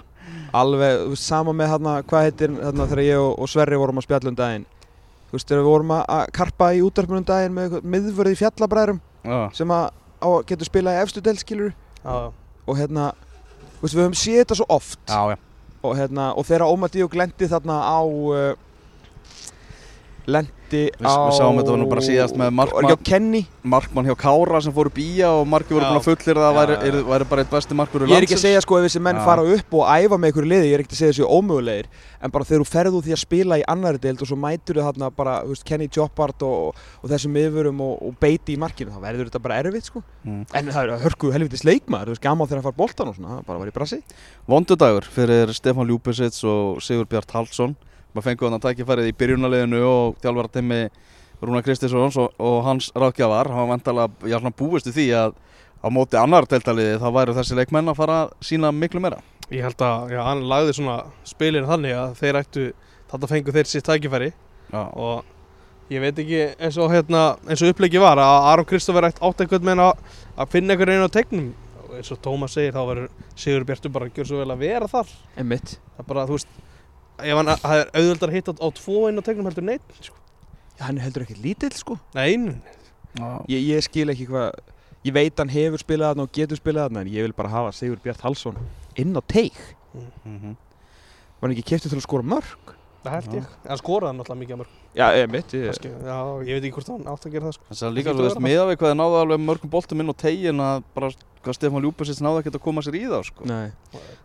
Alveg, sama með hérna, hvað heitir hérna þegar ég og, og Sverri vorum að spjalla um daginn. Þú veist, við vorum að- karpa í útvarpunum daginn með eitthvað miðvörð í fjallabræðrum Já, sem að á, getur spilað í efstu del, skilur Já, og hérna, þú veist, við höfum séð þetta svo oft. Já, já. og hérna, og þegar Óma Díó glendi þarna á uh, lendi Við- á við sáum þetta nú bara síðast með markmann. Markmann hjá Kára sem fór upp í og margir voru búin að fullir það væri, já. væri, bara eitt besti markur í Ég er ekki að segja sko ef þessi menn Já. fara upp og æfa með ykkur liði, ég er ekki að segja þessi ómögulegir en bara þegar þú ferðu því að spila í annari deild og svo mætur þau þarna bara, veist, Kenny Joppard og, og þessum yfirum og, og beiti í markinu, þá verður þetta bara erfitt sko Mm. En það er hörku helvitis leikmaður, þú veist, gaman þegar hann far boltan og svona, í maður fengur hann að tækifærið í byrjunarleginu og þjálfara timmi Rúna Kristinsson og, og hans ráðgjafar. Hann var vantalega, já svona búist við því að á móti annar deltaliði þá væru þessi leikmenn að fara að sína miklu meira. Ég held að já, hann lagði svona spilinu þannig að þeir ættu þetta fengu þeir sitt tækifæri. Já, og ég veit ekki eins og hérna eins og upplegið var að Aron Kristoffer ætti átt einhvern veginn að, að finna einhvern veginn á tegnum. Og eins og Tómas segir þá verður Sigur Bjartur bara að gjöra svo vel að vera þar. Emmitt það er bara þú veist ef hann það er auðvöldar að hitta á tvo inn á tegnum heldur neitt sko. Hann er heldur ekki lítill sko nei, nei, já, Ég, ég skil ekki hvað, ég veit hann hefur spilað þarna og getur spilað þarna en ég vil bara hafa Sigur Bjart Hallsson inn á teig mhm. Var hann ekki keftið til að skora mörg? það held Já. ég hann skoraði hann alltaf mikið mörg Já, ég... Kannski, já, ég veit ekki hvort hann átt að gera það sko. Líka, Það að vera miða við hvað þið náðu alveg mörgum boltum inn á tegin að bara hvað Stefán Ljúpesits náðu ekkert að koma sér í þá sko. Nei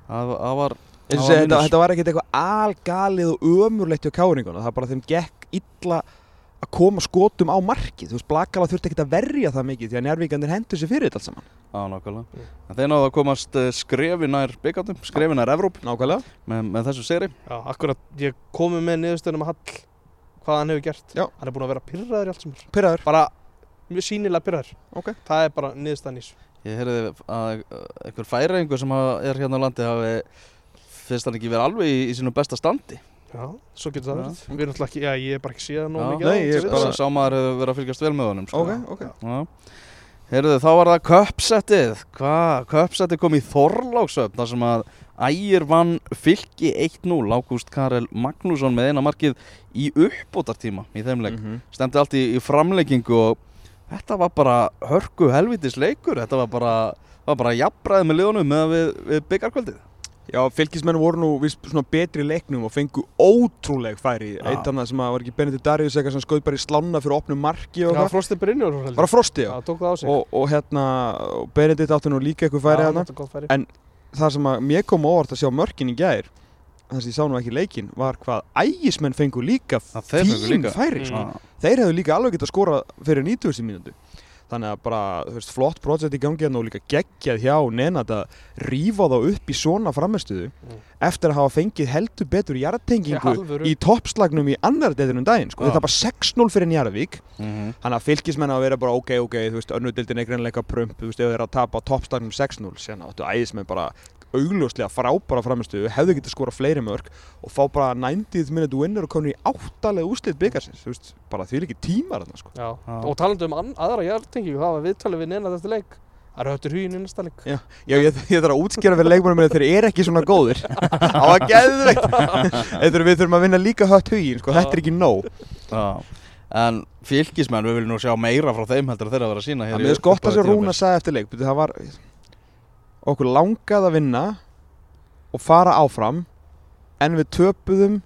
það, það var Þetta, þetta var ekkert eitthvað algalið og ömurlegt hjá káringuna það er bara þeim gekk illa að koma skotum á markið þú veist, Blakala þurfti ekkert að verja það mikið því að njárvíkandir hendur sér fyrir þetta allt saman Já, nákvæmlega. Mm. En þeir náðu að komast eh, skrefi nær byggandum, skrefi nær Evróp Nákvæmlega með, með þessu seri. já, akkurat ég komi með niðurstöðunum að Hall hvað hann hefur gert Já. hann er búin að vera pyrraður í allt er Pyrraður bara mjög sínilega pyrraður Ok. það er bara niðurstaðan í þessu Ég heyrði að einhver færingur sem er hérna á landi hafi finnst hann ekki verið alveg í, í sínum besta standi. já, svo getur það verið við erum alltaf ekki, já, ég er bara ekki síðan nóg Já. mikið Nei, á ég þessu bara-. Sá maður hefur verið að fylgjast vel með honum. Sko. Ok, ok Já. Heyrðu, þá var það köpsettið. Hvað? Köpsettið kom í Þorláksöfn þar sem að Ægir vann fylki 1-0. Ágúst Karel Magnússon með eina markið í uppbótartíma í þeim leik. Mhm. Stemdi allt í, í framleggingu og þetta var bara hörku helvitis leikur. Þetta var bara, var bara jafnbræðið með liðunum með við, við byggarkvöldið. Já, fylgismenn voru nú víst svona betri leiknum og fengu ótrúleg færi Já. Eitt annað sem að var ekki Benedikt Darius eitthvað sem skoð bara í slána fyrir opnum marki og já, það Frosti Brynjólf heldur. Bara frosti, já já, tók það á sig og, og hérna, Benedikt átti nú líka eitthvað færi já, hérna færi En- það sem að mér kom á óvart að sjá mörkin í gær þess að ég sá nú ekki leikinn var hvað ægismenn fengu líka Það fín líka. færi Mm. sko. Þeir hefðu líka alveg getað skora fyrir 90 mínútu þannig að bara, þú veist, flott projekt í gangi hérna og líka geggjað hjá Nenad að rífa þá upp í svona framistuðu Mm. eftir að hafa fengið heldur betur alvöru. í toppslagnum í annar deildinum daginn sko. Já. þetta er bara 6-0 fyrir Njarðvík Mhm. Þannig að fylgismenn að vera bara ok, ok, þú veist, önnudildin er greinleika prump, þú veist, ef þeir að tapa á toppstarnum 6-0, sen áttu ægismenn bara augljóslega frábæra framistuðu, hefðu getið skora fleiri mörg og fá bara 90 minute winner og komin í áttalega úslit byggarsins, þú veist, bara því ekki tímar þarna, sko. já. Já. og talandi um aðra hjartengingu það var viðtalið við neina þetta leik það eru höttur huginn í næsta leik Já, ég, ég þarf að útskjara fyrir leikmannum minni þeir eru ekki svona góðir. Á að geðveikt. Þegar við þurfum að vinna líka hött huginn, sko, þetta er ekki nóg. Já. En fylgismenn, við viljum nú sjá meira frá þeim heldur að þeirra að vera að sína Það í með skott að upphafi sér Rúna tímabils. sagði eftir leik, það var, okkur langað að vinna og fara áfram en við töpuðum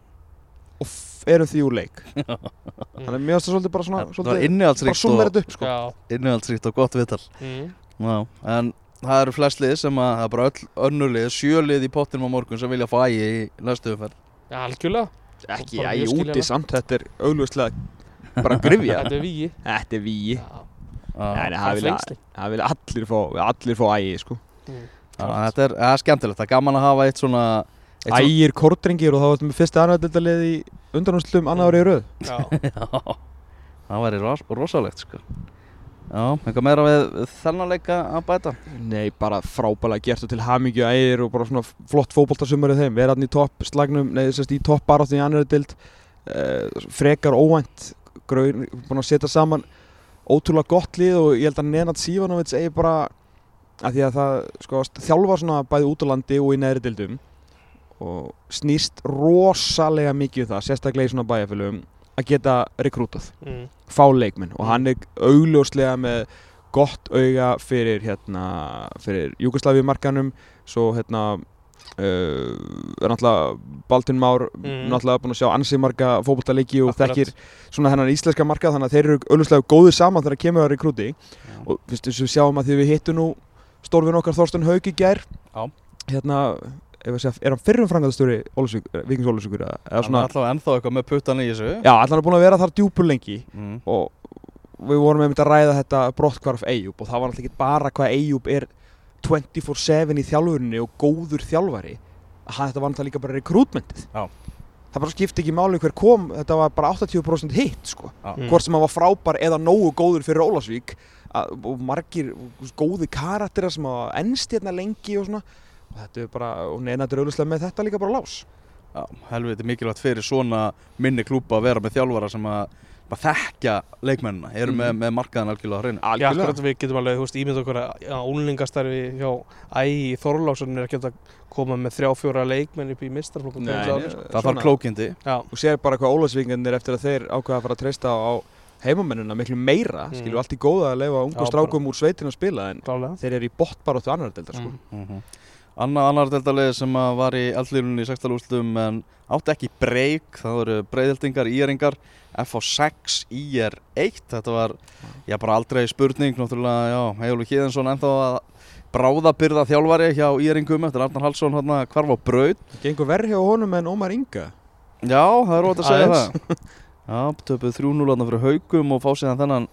og erum því úr leik. Þannig að mér finnst það svolítið bara svona Það var svolítið, bara innihaldsríkt summer og, þetta upp sko. já. Innihaldsríkt og gott viðtal. Mm. Já, en það eru flest lið sem að það er bara öll önnulið, sjölið í pottinum á morgun sem vilja fá ægi í næstu umferð. Já, algjörlega. Ekki, mjög úti samt þetta er augljóslega bara grifja þetta er vígi. Þetta er víi já, Nei, nei, það vilja allir fá ægi sko. Mm. Þetta er, það er skemmtilegt, það er gaman að hafa eitt svona eitt svona- ægir kordringir og þá vartum við fyrsta annaðildalið í undanúslum annar árið í röð. Já, Já, það væri ros rosalegt sko. Já, eitthvað meira við þennan leika að bæta? Nei, bara frábælega gert og til hamingju ægir og bara svona flott fótboltasumar í þeim. Verða hann í topp slagnum, nei þess að í topp baráttu í annari dild uh, Frekar óvænt, gröður, búin að setja saman ótrúlega gott lið og ég held að Nenad Sivanovic eigi bara að því að það sko þjálfa svona bæði út á landi og í neðri dildum og snýst rosalega mikið um það, sérstaklega í svona bæjarfélögum að geta rekrútað mm. fá leikminn og hann er augljóslega með gott auga fyrir hérna fyrir Júgoslavíu markanum svo hérna uh, er náttúrulega Baltin Már Mm. náttúrulega búin að sjá ansi marga fótboltaleiki og Akkurat. þekkir svona hennan íslenska marka þannig að þeir eru augljóslega góðir saman þegar kemur að rekrúti og fyrst þess að við sjáum að því við hittum nú stórfinn okkar Þorsten Haug í gær Já. hérna segja, er hann fyrrum frangaðastjóri Vikings Ólusvíkur eða Hann er alltaf ennþá eitthvað með puttan í þessu já, allan er búin að vera þar djúpur lengi mm. og við vorum einmitt að ræða þetta brottkvarf Eyjúb og það var náttúrulega ekki bara hvað Eyjúb er 24-7 í þjálfurinni og góður þjálfari að hann- þetta var náttúrulega líka bara rekrútmentið. Það bara skipti ekki máli hver kom þetta var bara 80% hitt sko. Mm. hvort sem hann var frábær eða nógu góður fyrir Ólasvík að, og margir góði karakterar sem hafa ennst hérna lengi og svona og þetta er bara, og neina þetta er auðvitað með þetta líka bara lás Já, helviti mikilvægt fyrir svona minni klúpa að vera með þjálfara sem að bara þekkja leikmennina, eru með, Mhm. með markaðan algjörlega á hreinu. Já, akkurat við getum alveg, þú veist, ímynd okkur að já, úlingastarfi hjá ægi Þorláksson er ekki að koma með þrjá fjóra leikmenn upp í mistarflokkum Nei, nei. sko. Það þarf klókindi. Já, og sér bara hvað Ólasvíkingarnir eftir að þeir ákveða að fara að treysta á heimamennina miklu meira, Mm. skilju allt í góða að leifa ungu strákum úr sveitin að spila en klálega þeir eru í bóttbaróttu annar deildar sko. Mm. Mm Annað annar deltalið sem var í eldlýrunni í sextalústum en átti ekki breyk, það voru breyðildingar, íringar, FH6, IR 1, þetta var já bara aldrei spurning, náttúrulega, já, Heiðólu Híðinsson ennþá að bráðabyrða þjálfari hjá íringum eftir Arnar Hallsson hérna hvarf á braut. gengur verð hjá honum en Ómar Inga Já, það er ótt að segja það. Já, töpuð 3-0 þarna fyrir haugum og fá síðan þennan,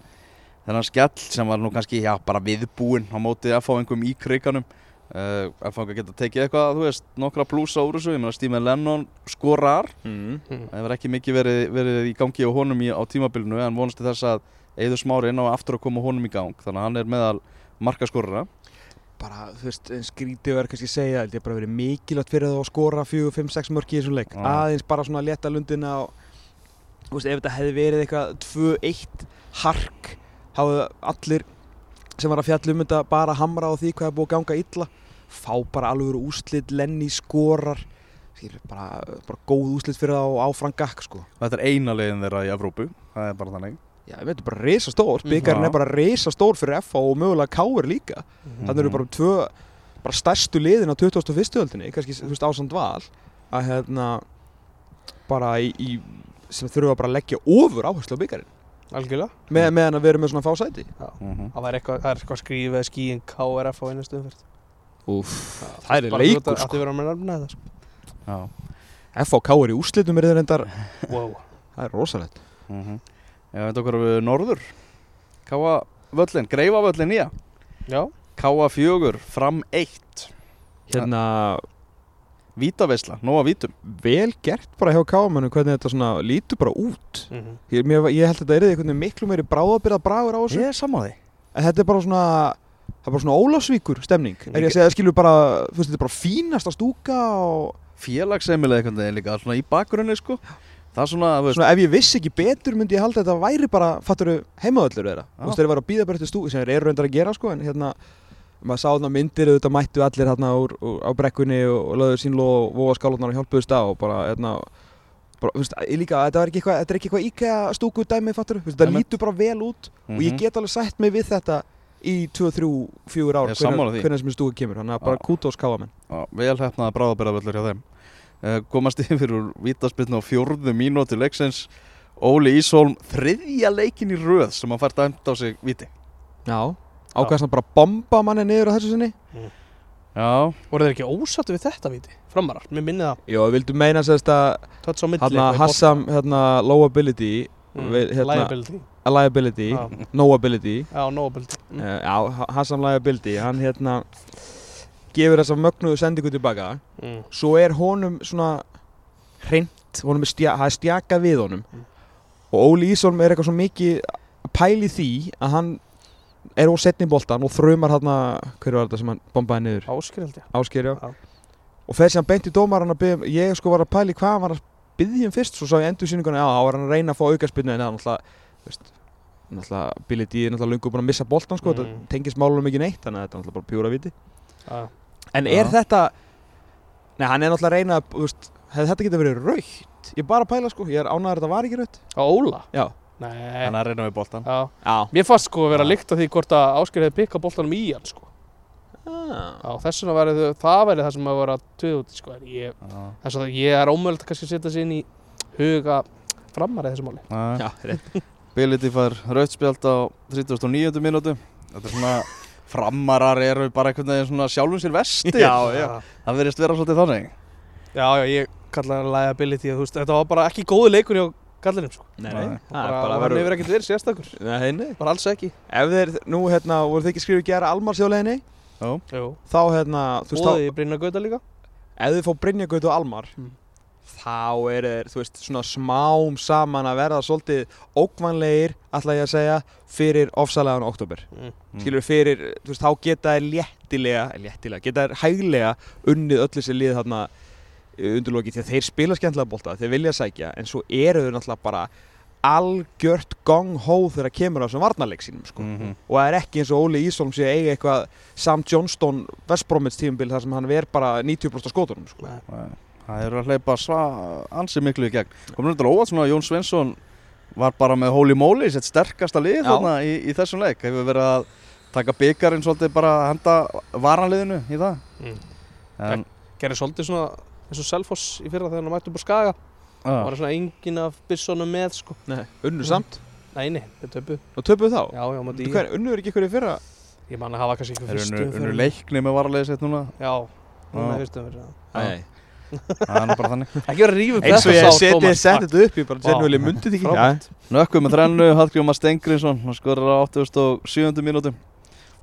þennan skell sem var nú kannski, já, bara viðbúinn á móti FH-engum í kriganum. Uh, FH geta tekið eitthvað, þú veist, nokkra plúsa úr þessu, ég meina Stephen Lennon skorar. mm. Mm. Það hefur ekki mikið verið, verið í gangi á honum í, á tímabilinu en vonast til þess að Eður Smári inn á aftur að koma honum í gang. Þannig að hann er meðal markaskorara. bara, þú veist, en skrítið verður kannski að segja þetta er bara verið mikilvægt fyrir það að skora 4, 5, 6 mörki í þessum leik Já. aðeins bara svona létta lundina og þú veist, ef þetta hefði verið eitthvað 2-1 hark hafðu allir sem var að fjalla um þetta bara hamra á því hvað er búið að ganga illa fá bara alveg úslit, Lenny skorar skilur, bara, bara góð úslit fyrir það og áfram gakk sko Þetta er eina leiðin þeirra í Evrópu. Það er bara þannig. Já, ég veit, þetta er bara risa stór, Mhm. byggarinn Já. er bara risa stór fyrir FA og mögulega Káir líka Mhm. þannig eru bara tvö bara stærstu liðin á 21. öldinni kannski þú veist ásand val að hérna bara í, í sem þurfa bara að leggja ofur áherslu á byggarinn Algjörlega. Með, meðan að við erum með svona fá sæti? Mm Það var eitthvað, það er eitthvað skrifið skíin KRF á einu stöðumferð. Það er Bara leikur sko. að þetta sko. Er í úslitum er það reyndar Wow það er rosalegt. Mm -hmm. Ég veit okkur við norður. Káa völlin, greifa völlin nýja. Káa fjögur, fram eitt. Hérna Vítaveisla, nóga vítum. Vel gert bara hjá K-mannum hvernig þetta svona lítur bara út. Mhm. ég, mér, ég held að þetta er veginn miklu meiri bráðabyrða bragur á þessu. Ég er saman því. En þetta er bara svona Það er bara svona Ólafsvíkur stemning. Er ég að segja að skilur bara Þú veist þetta er bara fínasta stúka og Félagsemilega einhvern veginn líka svona í bakgrunni sko. Það er svona, þú veist Svona ef ég vissi ekki betur myndi ég halda að þetta væri bara Fatturu heimaðallur þeirra. Þú veist þeir eru að býða bara eftir stúku sem þeir eru reyndar að gera sko En hérna maður sá þarna myndir auðvitað mættu allir hérna úr, úr, á brekkunni og, og lögðu sínló og voga skálutnar og hjálpuðust á og bara hérna bara, þú veist, líka, þetta er ekki eitthvað, þetta er ekki eitthvað íkæða stúku dæmi, fattur, þetta Einmitt. lítur bara vel út og ég Mhm. get alveg sætt mig við þetta í 2, 3, 4 ár er hvernig sem stúku kemur, þannig að bara Já. kútos káamenn Já, vel hefnaða bráðabæravöllur hjá þeim. Uh, komast yfir úr vítaspilna á fjórðu mínúti leiksins. Óli Ísholm þriðja leikin í röð sem hann fær dæmt á sig víti. Já, ákvæðast hann bara að bomba manni niður á þessu sinni. Já, Voru þeir ekki ósattu við þetta víti? Framarar, mér minni það. Jó, við vildum meina sérst að Töts á milli hérna Hassam, hérna, low ability bolta. við, hérna, Liability. Liability, Já, no ability já no ability mm. Já, Ha- Hassam liability, hann hérna gefur þessa mögnuðu sendingu tilbaka. Mm. svo er honum svona hreint, honum er stja, það er stjaka við honum. Mm. og Óli Ísholm er eitthvað svo mikið að pæli því að hann er á setni boltan og þrumar hérna, hver var þetta sem hann bombaði niður? Áskil held ég Ásker, já. Já. Og fer síðan beint í dómaran að byggja, ég sko var að pæli hvað hann var að byggja um fyrst, svo sá ég endur sýninguna, já, þá var hann að reyna að fá aukarspinnu en það er náttúrulega, veist, náttúrulega Billy D er náttúrulega lungu búin að missa boltan, sko, Mm. þetta tengist málunum ekki neitt, þannig að þetta er náttúrulega bara pjúra viti. Já. En Já. er þetta, nei, hann er náttúrulega að reyna að, þú veist, hefði þetta getið verið raukt ég er bara að pæla sko, ég er ánæður að þetta var ekki raukt Á Óla? já, Þannig að reyna við já. Mér fannst sko að vera líkt af því hvort að Ásker hefði pikkað boltanum í hann sko. Ah. Já, þess vegna þau, það væri það sem að vera töð út sko þess að ég er ómöld kannski að setja sig inn í huga framar í þessu máli. Já, já, rétt. Bility fær rautspjald á 39. mínútu. Þetta er svona framarar eru bara einhvern veginn svona sjálfum sér vesti Já, já. Það verðist vera svolítið þannig. Já, já, ég kalla það liability að þú veist, þetta var bara ekki góðu leikur hjá kallinum sko nei, Nei. bara, hann hefur ekkert verið sérstakur nei, nei. bara alls ekki ef þeir, nú hérna, voru þið ekki skrifið gera Almarsjóleginni Já, Jú. þá hérna, þú veist, þá Bóði í Brynna Gauta líka ef þið fá Brynjagaut og Almar Mm. þá er þeir, þú veist, svona smám saman að verða svolítið ókvanlegir, ætla ég að segja fyrir ofsalegan oktober mm. skilur fyrir, þú veist, þá geta þeir léttilega, léttilega, geta þeir hæglega unnið öll þessi lið þarna undirloki því að þeir spila skemmtilega bolta þeir vilja sækja, en svo eru þau náttúrulega bara algjört gong-hó þegar kemur á þessum varnarleik sínum sko. Mhm. og það er ekki eins og Óli Ísholm sé eiga eitthvað Sam Johnston Westbromits tímabil þar sem hann ver bara 90% af skótunum sko. Það eru að hleypa sva ansi miklu í gegn Komur þetta óvart svona að Jón Svensson var bara með Holy Moly sitt sterkasta lið þarna í, í þessum leik Hefur verið að taka byggarinn svolítið bara að henda varanliðinu í það Mm. En, gerði svolítið svona eins og Selfoss í fyrra þegar hann mætti upp á Skaga. Já, var svona engin af byssonum með sko. Nei, unnu samt? Nei, nei, þeir töpu og töpuð þá? Já, já, mátti Hver, unnu er ekki ykkur í fyrra? Ég man að hafa kannski eru fyrstu unnu- unnu umferðinni. leikni með varaliðið sitt núna. Já, núna er fyrstu Æ. Það er nú bara þannig. Ekki vera að rífa upp eins og þetta ég seti þetta upp ég bara sérnuvel ég myndi þetta ekki. Nökkum með þrennu, Hallgrímar Stengriðsson hann skorar á 87. mínútu.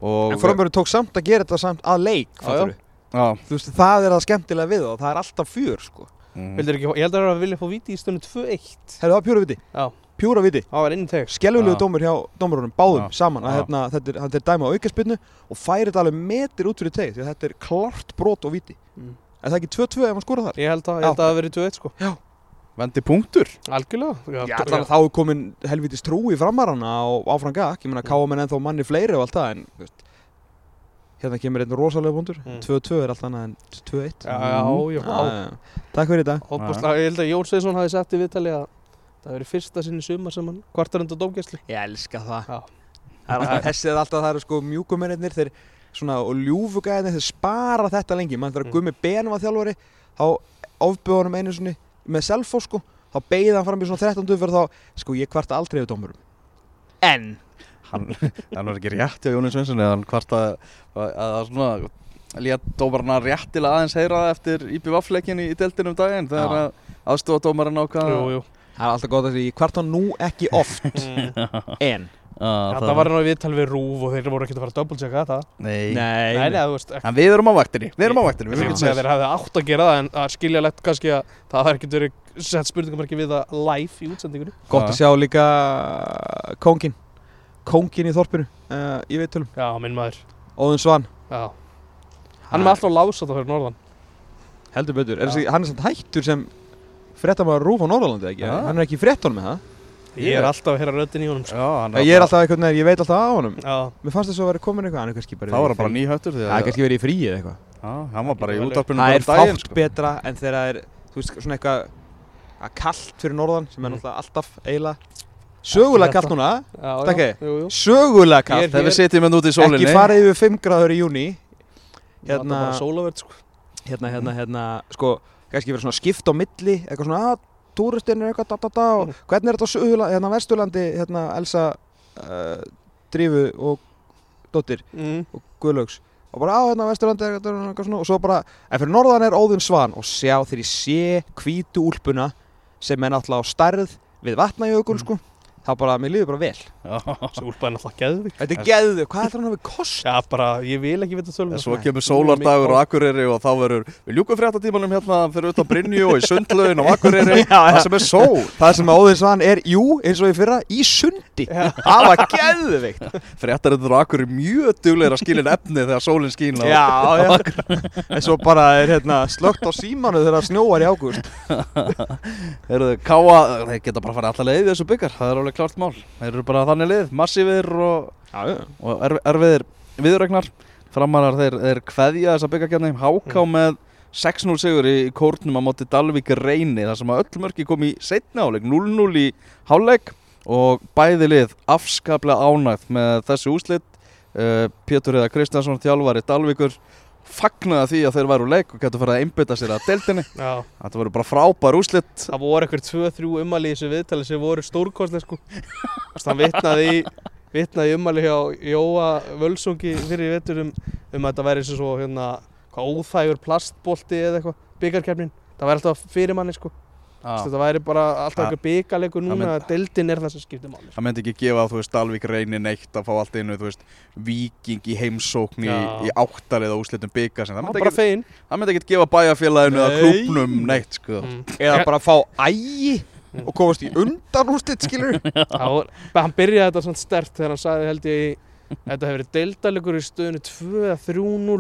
Og en framöru tók samt að gera þetta samt að leik Já, fattarðu? Já, þú veist það er það skemmtilega við og það er alltaf fjör sko. Vildir ekki, ég held að það vilja fá víti í stundu 2-1 hefur það pjúra viti Já. pjúra viti það var inn í teg skelvilegu Já. dómur hjá dómurunum báðum Já. saman að Já. hérna, þetta er, þetta er dæma á aukaspinnu og færi þetta alveg metir út fyrir teg því að þetta er klart brot og viti Mm. er það ekki 2-2 ef hann skora þar? ég held að, ég Já. held að það hafi verið 2-1 sko Vendi punktur algjörlega Já, allan að þá er komin helvitis trú í framarana og áfram gakk, ég meina káum en ennþá manni fleiri og allt það en hérna kemur einn rosalega bundur Mm. 2-2 er allt annað en 2-1 já, já, já, Já, já. Takk fyrir þetta. Óbúslega, ég held að Jón Sveinsson hafi sett í viðtali að það hefur verið fyrsta sinni sumar sem hann kvartar undan dómgæslu. Ég elska það. Já. Það er alltaf, Þessi er alltaf, það eru sko mjúkumennir þeir svona og ljúfugæðinir þeir spara þetta lengi. Mann þegar Mm. Gummi Ben var þjálfari þá ofbjöð honum einu sinni með selfos sko. Þá beigði hann fram í svona 13 fyrir þá sko ég kvarta aldrei yfir dómurum. En hann, hann var ekki rétt hjá Jóni Svensson eða hann hvart að, að, að svona lét dómarna réttilega aðeins heyra það eftir IPVF-leikin í, í deltinu um daginn þegar Já. að aðstofa dómarinn Jú, jú það er alltaf gott að því ég kvarta nú ekki oft mm. en Það var hann á viðtal við Rúf og þeir voru ekkert að fara að double-checka þetta Nei. Nei, Nei, nei, veist En við erum á vaktinni, við erum á vaktinni við segja að þeir hefði átt að gera það en það skilja lett kannski að það hefði ekkert verið sett spurningamarki við það live í útsendingunni Gott Já. að sjá líka kóngin Kóngin í þorpinu uh, Ég veit tölum Já, minn maður. Óðun Svan. Já. Hann er með alltaf lása það fyrir norðan. Heldur betur. Er þessi, Hann er samt hættur sem fréttamaður rúf á Norðalandi ekki? Já. Hann er ekki í fréttunum með það Ég er alltaf að heyra röddin í honum sko. Já, hann Ég er alltaf einhvern veginn, ég veit alltaf á honum. Já, Mér fannst þess að vera komin eitthvað Hann er kannski bara Það var í bara nýhættur því Það er kannski verið í fríi eða eitthvað. Já, hann var bara í Vel, útarpinu Það er um fátt sko. betra en þegar það er Þú veist, svona eitthvað að kallt fyrir norðan sem er Mm. náttúrulega alltaf eiginlega sögulega kallt núna. jú sögulega kallt Þegar við sitjum hérna út í sólinni. Ekki farið yfir 5 gráður í júni Hérna Hérna- sko. Hérna, hérna, hérna, sko, kannski verið svona skipt á milli, eitthvað svona, að, túristinn er eitthvað, da, da, da, og Mm. hvernig er þetta á Suðurla- hérna, Vesturlandi, hérna, Elsa, uh, Drífu og Dóttir mm. og Guðlaugs? Og bara á hérna Vesturlandi þetta eitthvað svona og svo bara, en fyrir norðan er Óðun Svan og sjá þegar ég sé hvítu úlpuna sem er náttúrulega á stærð við vatnajökul, Mm. sko, þá bara, mér líður bara vel. Svo úlpaði náttúrulega geðvig Þetta er geðu, hvað ætlar hann að við kost? Já, bara, ég vil ekki vita En svo kemur sólardagur á Akureyri og þá verður við ljúkum fréttatímanum hérna fyrir utan Brynju og í sundlaugin á Akureyri það sem er sól Það sem Óðun Svan er, jú, eins og í fyrra, í sundi. Það var geðveikt. Fréttarittur á Akureyri mjög duglegir að skilja efni þegar sólinn skín á Já, já. En svo bara er hérna slögt á símanu þegar snjóar í ágúst. Í þessu klart mál. Þeir eru bara þannig lið, massífir og, og erf, erfiðir viðregnar Framarar þeir, þeir kveðja þessa byggarkjarni, háká með 6-0 sigur í kórnum á móti Dalvík reyni þar sem að öll mörki kom í setni áleik 0-0 í háleik og bæði lið afskaplega ánægt með þessi úslit uh, Pétur Eða Kristjánsson þjálfari Dalvíkur fagnaði því að þeir væru leik og getur farið að einbytta sér að deildinni. Já, þetta voru bara frábær úslit það voru eitthvað 2-3 ummæli í þessu viðtali sem voru stórkostlega sko. Hann vitnaði vitnaði í ummæli hjá Jóa Völsungi fyrir vetur um, um að þetta væri eins og hérna óþægur plastbolti eða eitthvað byggarkefnin, það væri alltaf fyrir manni sko þetta væri bara alltaf eitthvað byggarleikur núna að deildin er það sem skiptir máli það myndi ekki gefa þú veist Dalvík reyni neitt að fá allt einu þú veist viking í heimsókn í, í áttalið á úslitum byggar það myndi ekki, fegin. það myndi ekki gefa bæjarfélaginu eða Nei. klúbnum neitt sko. Mm. Eða bara fá ægi og komast í undan úrslit, skilur hann byrjaði þetta svona stert þegar hann sagði held ég þetta hefur verið deildalegur í stöðinu 2 eða 3-0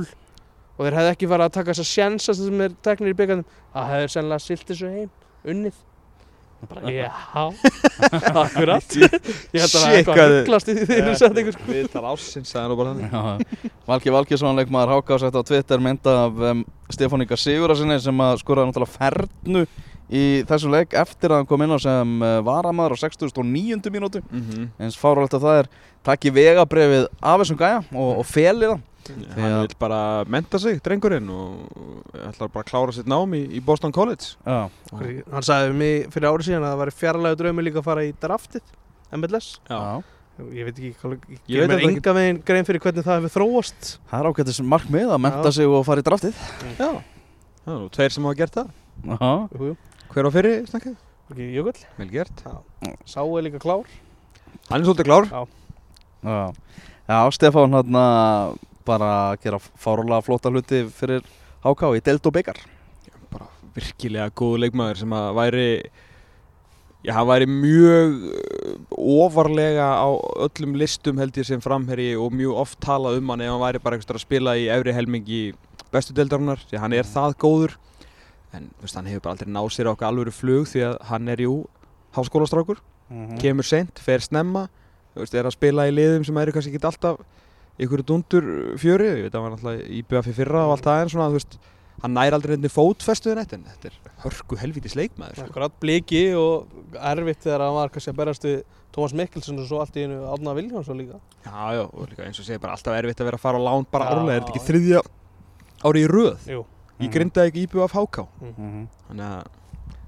og þeir hefði ekki farið að taka þessa sjensa sem er teknir í byggandum það hefur sennilega silt þessu heim unnið. Bara já. Akkurat. Ég held að það er eitthvað hvað- hugglast í því þeir eru sett einhver sko. Við tala ásins, hann nú bara þannig. Já, Valgi Valgjesson leikmaður Háka sett á Twitter mynda af um, Stefán Inga Sigurarsinni sem að skoraði náttúrulega fernu í þessum leik eftir að hann kom inn á sem uh, varamæður á 69. mínútu. Mhm. eins fáralegt að það er takki vegabrefið af þessum gæja og, og felið það Hann vil bara menta sig, drengurinn og ætlar bara að klára sitt nám í, í Boston College. Já, hann sagði mig fyrir árið síðan að það væri fjarlægu draumi líka að fara í draftið MLS já. ég veit ekki hvað ég, Ég veit þetta enga veginn grein fyrir hvernig það hefur þróast. Það er ágættis markmið að menta Já. sig og fara í draftið. Já, það er nú tveir sem hafa gert það. Já, jú, jú. Hver á fyrir snakkið? ekki Jökull, Vel gert. Sá er líka klár. Hann er svolítið klár. Já. já. Stefán hann bara að gera fárlega flóta hluti fyrir Háka í delt og byggar bara virkilega góð leikmaður sem að væri já, hann væri mjög uh, ofarlega á öllum listum held ég sem framherji og mjög oft talað um hann ef hann væri bara eitthvað að spila í efri helmingi bestu deildarinnar því hann er það góður. En veist, hann hefur bara aldrei náð sér á okkar alvöru flug því að hann er jú háskólastrákur, kemur seint, fer snemma veist, er að spila í liðum sem eru kannski ekki alltaf ykkur dundur fjöri, ég veit að hann var alltaf í BF fyrir og allt það en svona, þú veist hann nær aldrei nefnir fótfestuðin eitt en þetta er hörku helvítis leikmaður sko. akkurat bliki og erfitt þegar hann var kannski að berast við Tómas Mikkelsen og svo allt í einu Átna Viljánsson líka. Já, já, og líka eins og segir bara alltaf erfitt að vera að fara á lán bara Já, árlega, er þetta ekki þriðja ári í röð? Jú, Ég Mhm. grindaði ekki íbjöð af háká Mhm. Þannig að,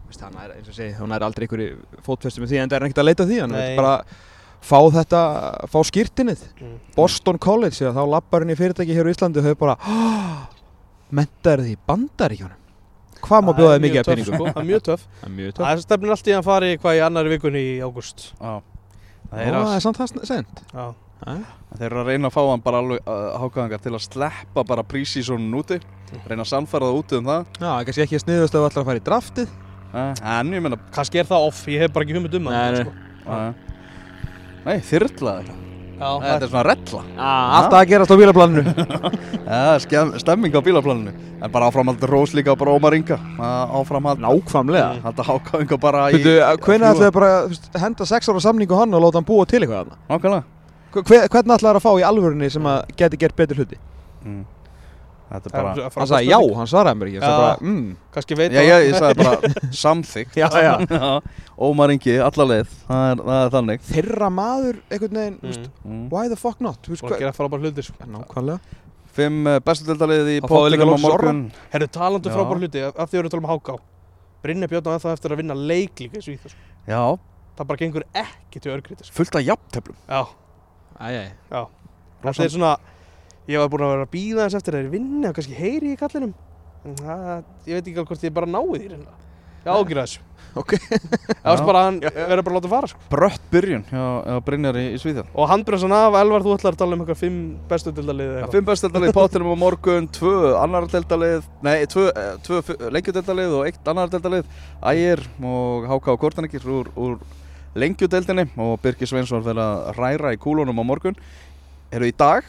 veist, hann er, eins og segir, hún er aldrei einhverju fótfestu með því en það er ekkert að leita að því hann fá þetta, fá skýrtinnið mm. Boston College, eða þá lappar henni fyrirtæki hér á Íslandi og þau bara mentaður því bandaríkjónum Hvað má bjóða þið mikið af peningum? sko, Það er mjög töff. Það er mjög töff. Það stefnir allt í að fara í hvað í annari vikunni í ágúst. Já. Ó, Það er það að er samt það sent Já, Þeir eru að reyna að fá hann bara alveg uh, hákaðangar til að sleppa bara prísísónun úti. Reyna að sannfæra það úti um það. Já, kannski ekki að sniðast ef þú ætlar að fara í draftið. En ég meina kannski er það off, ég hef bara ekki hugmynd um það nei. uh, Nei, þyrla þetta er svona rella. Alltaf að gerast á bílaplaninu. Ja, Stemming á bílaplaninu. En bara áframhald Rós líka bara Ómar Inga. Uh, Áframhald. Nákvæmlega. Þetta hákaðinga bara í Veitu, hvernig ætlaði bara þú veist, henda sex ára samningu hann og láta hann búa til eitthvað þarna? Nákvæmlega. Hver, hvernig ætlaði að fá í alvörunni sem að geti gert betur hluti? mm. Þetta er Það er bara Hann sagði já, hann svaraði mér ekki bara, mm, Kannski veit Já, já, ég sagði bara samþykkt. Já, já. Ómar Ingi, alla leið. Það er, það er þannig. Þeirra maður, einhvern veginn, mm. mm. why the fuck not? Veist, Búin að hver- gera frábær hluti sko. Nákvæmlega. Fimm uh, bestu dildalið í pottinum á morgun. Herru, talandu Já. frábær hluti af því að við erum að tala um háká Brynja Björn á ennþá eftir að vinna leik líka í Svíþjóð sko. Já, Það bara gengur ekki til örgriti sko. fullt af jafntöflum Já, Æjæj já. Þetta er svona Ég var búin að vera að býða þess eftir að þeir vinna og kannski heyri í kallinum. En það, ég veit ekki alveg hvort ég bara náði því reyna. Já, ágjur þessu. Ok. Það var bara að hann verður bara að láta fara sko. Brött byrjun hjá, hjá Brynjar í, í Svíþjóð. Og handbremsan af, Elvar, þú ætlar að tala um eitthvað fimm bestu dildalið Já, Fimm í pottinum á morgun Tvö annar dildalið Nei, tvö, eh, tvö lengjudildalið og eitt annar dildalið Ægir og Háka og Kortanekir úr, úr lengjudeldinni og Birgir Sveinsson fyrir að ræra í kúlunum á morgun. Eru í dag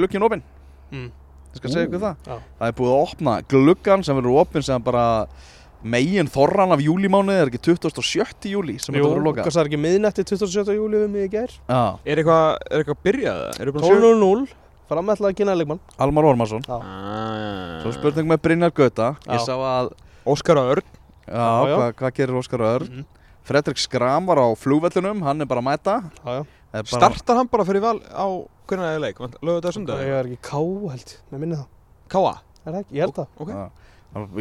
glukkin opinn mm. Ég skal segja ykkur það Já. Það er búið að opna gluggan sem verður opinn sem bara megin þorran af júlimánuði er ekki 27. júli sem þetta verður lokað það er ekki miðnætti 27. júli við mig í gær Já, Er eitthvað, er eitthvað byrjað? Eru búin að sjá? 12.00 fram ætlaði að kynna leikmann Almar Ormarsson Já. Ah. Svo spurning með Brynjar Gauta Ég sá að Óskar Örn Já, Já, já. hvað hva gerir Óskar Örn? Mhm. Fredrik Skram var á flugvellinum, hann er bara að mæta Já, já bara- Startar hann bara fyrir val á hvernig er leik? Lögu þetta Það sundag? er ekki K held, með minni það Káa? Er það ekki? Ég held það Ok Já.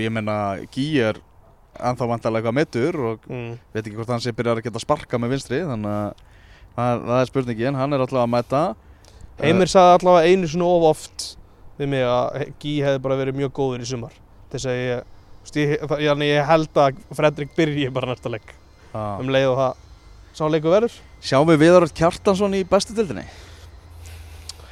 Ég meina, Gí er ennþá vantarlega eitthvað mittur og mm. veit ekki hvort hann sé byrjar að geta sparka með vinstri þannig að það, það er spurningin, hann er alltaf að mæta Heimir sagði allavega einu svona of oft við mig að Gí hefði bara verið mjög góður í sumar þess að ég, ég, það- ég, ég held að Fredrik byrji bara næsta leik um leið og það sá leiku verður Sjáum við Viðaröld Kjartansson í bestu dildinni?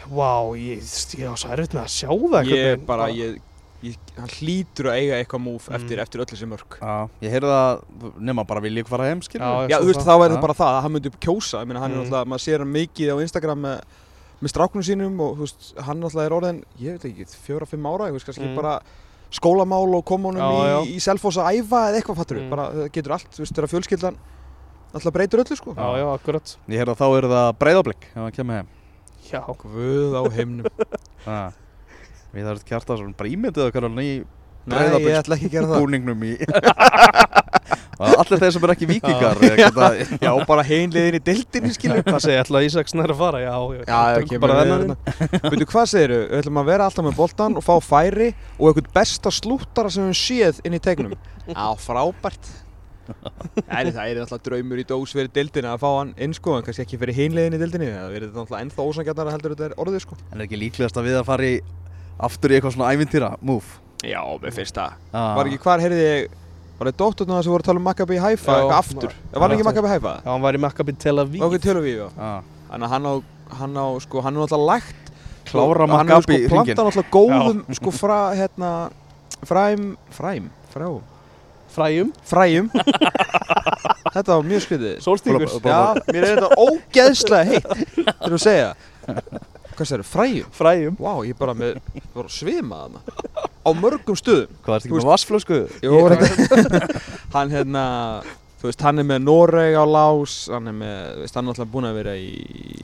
Vá, ég, ég á svo erfitt með að sjá það Ég bara, ég, ég, hann hlýtur að eiga eitthvað múf Mm. eftir, eftir öll þessi mörg Já, ég heyrði að nema bara vilja ykkur fara heim, skilur Já, Já, þú veist, það. þá er það bara það að hann myndi kjósa Ég meina, hann er Mm. náttúrulega, maður sér hann mikið á Instagram með, með stráknum sínum og þú veist, hann náttúrulega er orðin, ég veit ekki, fjóra-fimm ára, ég veist, kannski Mm. bara skólamál og koma honum Já, í, í Selfoss að æfa eða eitthvað fattur Mm. bara, það getur allt, þú veist, þegar fjölskyldan náttúrulega breytur öllu, sko. Já, já, akkurat. Ég heyrði að þá er það breyðablík ef hann kemur heim. Já, Guð á heimnum ah. Viðaröld Kjartansson, bara ímyndið okkar alveg í Nei, ég ætla ekki að gera það. búningnum í Allir þeir sem er ekki vikingar ég geta, Já, bara heimliðin í dildinni, skilur hvað segir, ætla Ísaksen er að fara? Já, já, Já, það kemur bara við þennan inn. hérna. Veitu, hvað segiru? Við ætlum að vera alltaf með boltan og fá færi og eitthvað besta slúttara sem við séð inn í tegnum Já, frábært Það er alltaf draumur í dós fyrir dildina að fá hann inn sko, en kannski ekki fyrir hinliðin í dildinni það verður þetta alltaf ennþá ósangjarnar heldur þetta er orðið sko. En er ekki líklegast að við að fara í aftur í eitthvað svona ævintýra, move? Já, með fyrsta. Ah. Var ekki hvar, heyrði ég, var það dótturna sem voru að tala um Maccabi Haifa, eitthvað aftur? Var hann ekki. Maccabi Haifa? Já, hann var í Maccabi Tel Aviv. Ok, Tel Aviv, já. Ah. Þannig að hann á, sko, hann er náttúrulega lægt. Klára hefur Maccabi Fræjum. Fræjum. Þetta var mjög skriðið Sólstingur Já, mér er þetta ógeðslega heitt Þegar þú segja. Hvað sér, fræjum? Fræjum. Vá, ég bara með, bara svimað hana Á mörgum stöðum. Hvað er þetta Þú ekki með vassflösku? Jó, ég... Hann hérna Þú veist, hann er með Noreg á lás Hann er með, þú veist, hann er alltaf búinn að vera í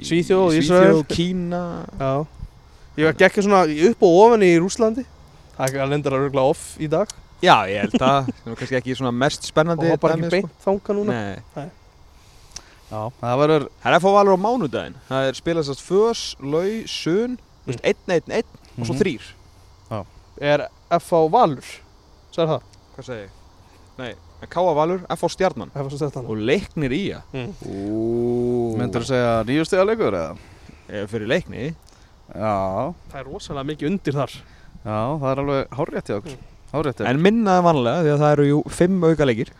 Svíþjóð, í Ísrael. Svíþjóð, Kína. Já. Ég gekk svona upp og ofan í Rúslandi Það er lendur að rögla off í dag Já, ég held að Það er kannski ekki svona mest Og spennandi hoppar dæmi, ekki beint þanga núna Nei Já, það verður Það er að fá valur á mánudaginn Það er spilast að fös, lau, sun Þú veist, einn, einn, einn og svo Mhm. þrýr Er F.A. Valur Sæður það? Hvað segi ég? Nei, K.A. Valur, F.A. Stjarnan F.A. Stjarnan og leiknir í að mm. Myndur þú segja nýju stiga leikur eða? fyrir leikni Já, Það er rosalega mikið undir þar já, það er alveg hárétt hjá okkur Hjá en minnaði vanlega því að það eru jú fimm auka leikir.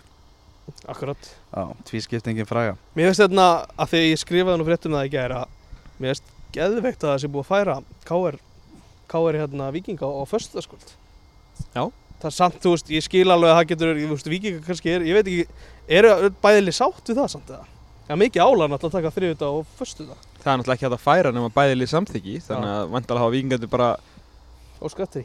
Akkurat. Já, tvískiptingin fræga. Mér finnst þetta að því ég skrifaði nú fréttum það í gæri að Mér finnst geðveikt að það sé búið að færa KR, KR hérna vikinga á föstudaskvöld Já. Það er samt, þú veist, ég skil alveg að það getur, ég veist, vikinga kannski er, ég veit ekki, eru bæðileg sátt við það samt eða? Það er mikið álan að taka þriðudag og föstudag. Það er náttúrulega ekki hægt að færa nema bæðilið samþyggi þannig að vandalega hafa vikingandi bara og skatti.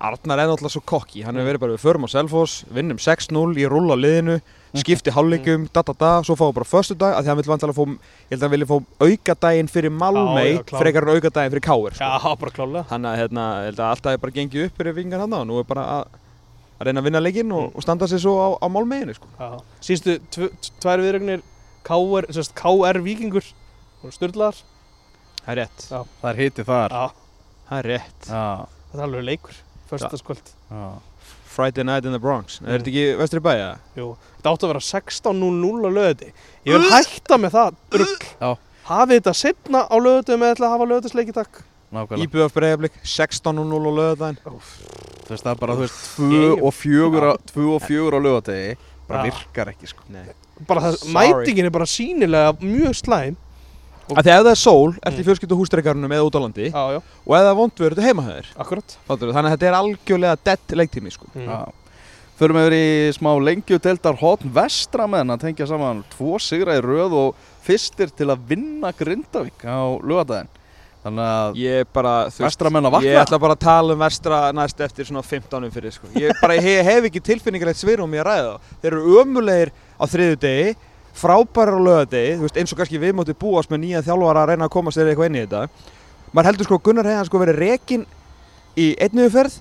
Arnar er náttúrulega svo kokki, hann hefur verið bara við förum á Selfoss, vinnum 6-0, ég rúla liðinu, skipti hálfleikum, da da da, svo fáum við bara förstu dag, að því hann vil vantilega fá, ég held að hann vilja fá aukadaginn fyrir Malmei, frekar en aukadaginn fyrir Káir, sko. Já, bara klálega. Þannig að hérna, ég held að alltaf er bara gengið upp fyrir vingan hann og nú er bara að, að reyna að vinna leikinn og, Mm. og standa sig svo á, á Malmeinu, sko. Já. Síðustu tv tvær viðregnir KR, sérst, KR vikingur, styrlaðar. Það er rétt. Já. Það er hitið þar Já, Það er rétt. Já, þetta er alveg leikur, föstudaskvöld. já Friday night in the Bronx. Er þetta ekki vestri bæja? Jú, þetta átti að vera 16.00 á lögði Ég vil hætta með það rugg Já. Hafið þetta setna á lögðu með ætla að hafa lögðisleiki takk Nákvæmlega Íbjöf breyðablik, 16.0 á löðadaginn. Þú veist það er bara, þú veist, tvö og fjögur á, lögategi bara virkar ekki sko Nei. bara það. Mætingin er bara sínilega mjög slæm Af því að ef það er sól, ert í Mm. fjölskyldu hústreikarunum eða út á landi Já, já, og ef það er vond verður þetta heima hjá þér. akkurat? Þannig að þetta er algjörlega dead leiktími, sko. mm. Já Förum yfir í smá lengjudeldar hotn vestra með að tengja saman tvo sigra í röð og fyrstir til að vinna Grindavík á lögadaginn Þannig að Ég bara, þú veist, vestra menn að vakna ég ætla bara að tala um vestra næst eftir svona 15 fyrir, sko. Ég bara hef, hef ekki tilfinningarlegt svirum í að ræða þá. Þeir eru ömulegir á þriðu degi, frábærar lögadegi, þú veist, eins og kannski við mótið búast með nýja þjálfara að reyna að koma sér eitthvað inn í þetta. maður heldur sko Gunnar hefði sko verið rekin í einniðu ferð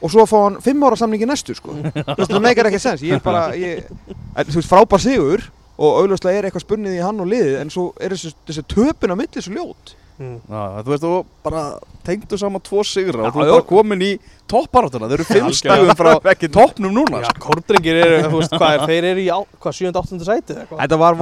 og svo að fá hann fimm ára samningi næstu sko. Þú veist, það meikar ekki sens. Ég er bara, ég, en, þú veist, frábær sigur og augljóslega er eitthvað spunnið í hann og liðið en svo er þessi, þessi töpun á milli svo ljót Mm. Já, þú veist, þú bara tengdu saman tvo sigra og þú er bara komin í topparáttuna, þeir eru fimm algjörlega. stegum frá toppnum núna Já, kórdrengir eru, þú veist, hvað er, þeir eru í, á- hvað, 7. 8. sæti? Þetta var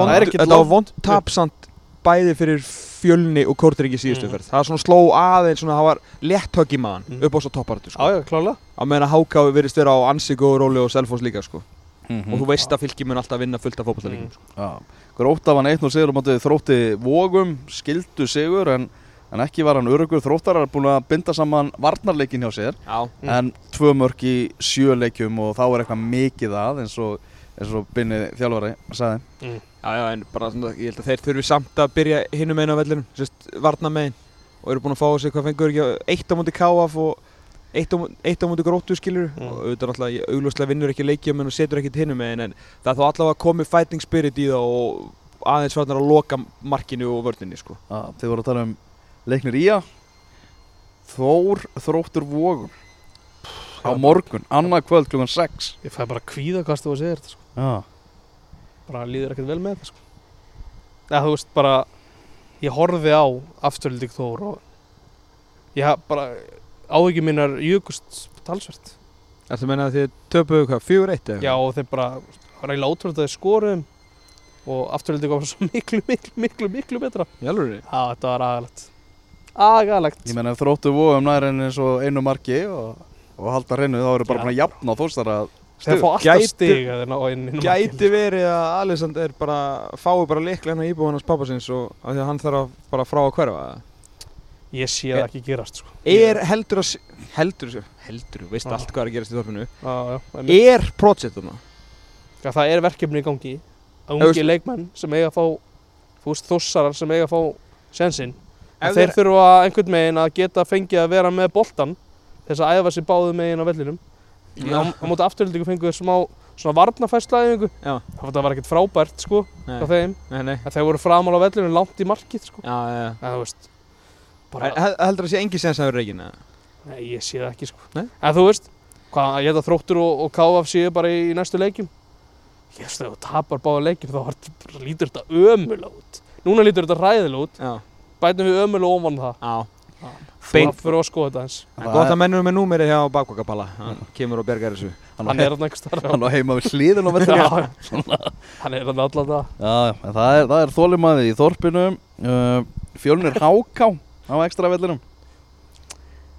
vond, tapsamt bæði fyrir fjölni og kórtir ekki síðustu Mm. ferð. Það svona sló aðeins svona, það var létt högg í maðan Mm. upp á svo topparötu sko. Já, já, klálega. Á meðan að Háká virðist vera á ansi góðu róli og Selfoss líka sko. Mhm. Og þú veist að fylki mun alltaf vinna fullt af fótballalegjum Mm. sko. Já, Gróta vann 1-0 sigur á móti þrótti vógum, skildu sigur en, en ekki var hann örugur þróttarar búin að binda saman varnarleikin hjá sér Já. Mm. en tvö mörk í sjö leikjum og þá er eitthvað mikið að eins og, eins og Binni þjálfari sagði Mm. Já, já, en bara svona, ég held að þeir þurfi samt að byrja hinum einu á vellinum, sérst, varna megin og eru búin að fá sig, hvað fengur ekki, eitt á móti KF og eitt á, á móti gróttu skilur Mm. og auðvitað náttúrulega, augljóslega vinnur ekki leikjum en setur ekki hinum megin en það er þó allavega komið fighting spirit í það og aðeins farnar að loka markinu og vörninni, sko. að þið voru að tala um leiknir ía Þór þróttur vógum á morgun, annað kvöld klukkan 6 Ég fæ bara kvíða hvað þú segir þetta, sko. Já, Bara líður ekkert vel með þetta, sko. Eða, þú veist, bara, ég horfði á afturlík Þór og ég bara, áhyggjum mínar jökust talsvert. Þetta meina að þið töpuðu hvað, fjögur eitt eða? Já, og þeir bara, var eiginlega ótrúlega að þeir skoruðum og afturlík var svo miklu, miklu, miklu, miklu betra. Í alvöru? Já, þetta var agalegt. Agalegt. ég menna ef þróttur vógum nær enn eins og einu marki og, og halda hreinu þá eru bara Já. búin að jafna þóstar að Þeir fá alltaf Gæti- stig að þeir ná inn inn á Gæti verið að Alexander bara fái bara leiklega hennar íbúið hans pappasins og af því að hann þarf að bara frá að hverfa Ég sé það ekki gerast, sko. Er heldur að heldur, heldur, veist Já. allt hvað er að gerast í þorfinu Já, já. En, Er projektuna? ja, það er verkefni í gangi. Ungi þú- leikmenn sem eiga að fá, þú veist, þossarar sem eiga að fá sensinn. Þeir þeir- þurfa einhvern megin að geta fengið að vera með boltan þess að æfa sér báðu megin á vellinum. Já. Móti afturhaldingu fengu þeir smá svona varnafærslæðingu. Já. Það var ekkert frábært, sko, Nei, þeim. nei, nei þeir voru framal á vellinu langt í markið, sko. Já, já, já En veist, bara, En hel- Heldur að sé engi sens að vera eða? nei, ég sé það ekki, sko. Nei? En þú veist, hvað, ég held að þróttur og, og káaf séu bara í, í næstu leikjum. Ég veist, ef þú tapar báða leikjum þá lítur þetta ömulega út. Núna lítur þetta ræðilega út. Já Bætum við ömulega ofan það. Já Beint Beint- fyrir að skoða þetta eins. En Gott að mennur með númerið hjá bakvakapalla Hann kemur og bergar þessu Hann er þarna einhver starf. hann á heima við hliðin á vellinu Já, hann er þarna allan það. Já, já, það er, það er þólimaði í þorpinu uh, Fjölnir Háká á ekstra vellinum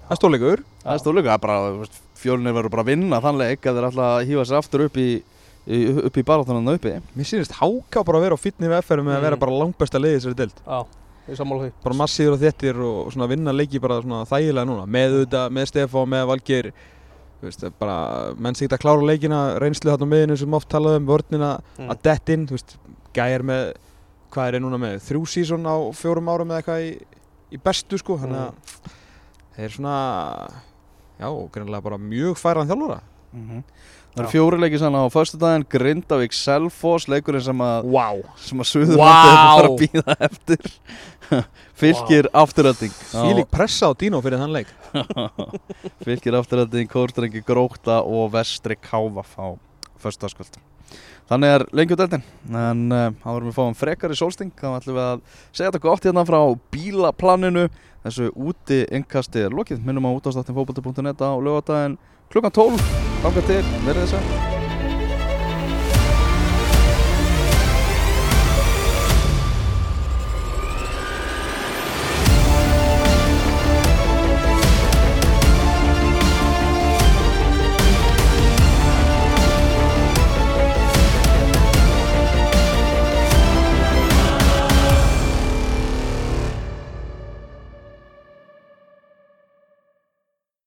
Það er stórleikur Það er stórleikur, það er bara, þú veist, fjölnir verður bara að vinna þann leik að þeir ætla að hýfa sér aftur upp í, í upp í baráttunum uppi Mér sýnist háká bara að vera á fýtni við FR með að Mm. vera bara liðið sér deild Já, ég sammála því. Bara massíður og þéttir og svona vinna leiki bara svona þægilega núna Með auðvitað, með Stefán, með Valgeir Þú veist, það er bara, menn sig að klára leikina reynslu þarna á miðinu sem oft talaðu um vörnina Mm. að dett inn, þú veist, gæjar með hvað er ég núna með, þrjú sísón á fjórum árum eða eitthvað í, í bestu sko, þannig að þeir eru svona já, greinlega bara mjög færan þjálfara. Það eru fjóri leikir sann á föstudaginn Grindavík Selfoss, leikurinn sem að Wow. sem að Suðurlandið Vá! wow. fara að býða eftir. Fylgir afturölding Fílík pressa á Dino fyrir þann leik. Fylgir afturölding, Kórdrengi Gróta og Vestri Kávaf á föstudagskvöld Þannig er lengjudeldin en uh, þá erum við fáum frekar í sólsting. Þá ætlum við að segja þetta gott hérna frá bílaplaninu. Þessu úti innkasti er lokið. Minnum á útastáttin fókbalti.net á lögadaginn klukkan 12 Þangað til, verið þess að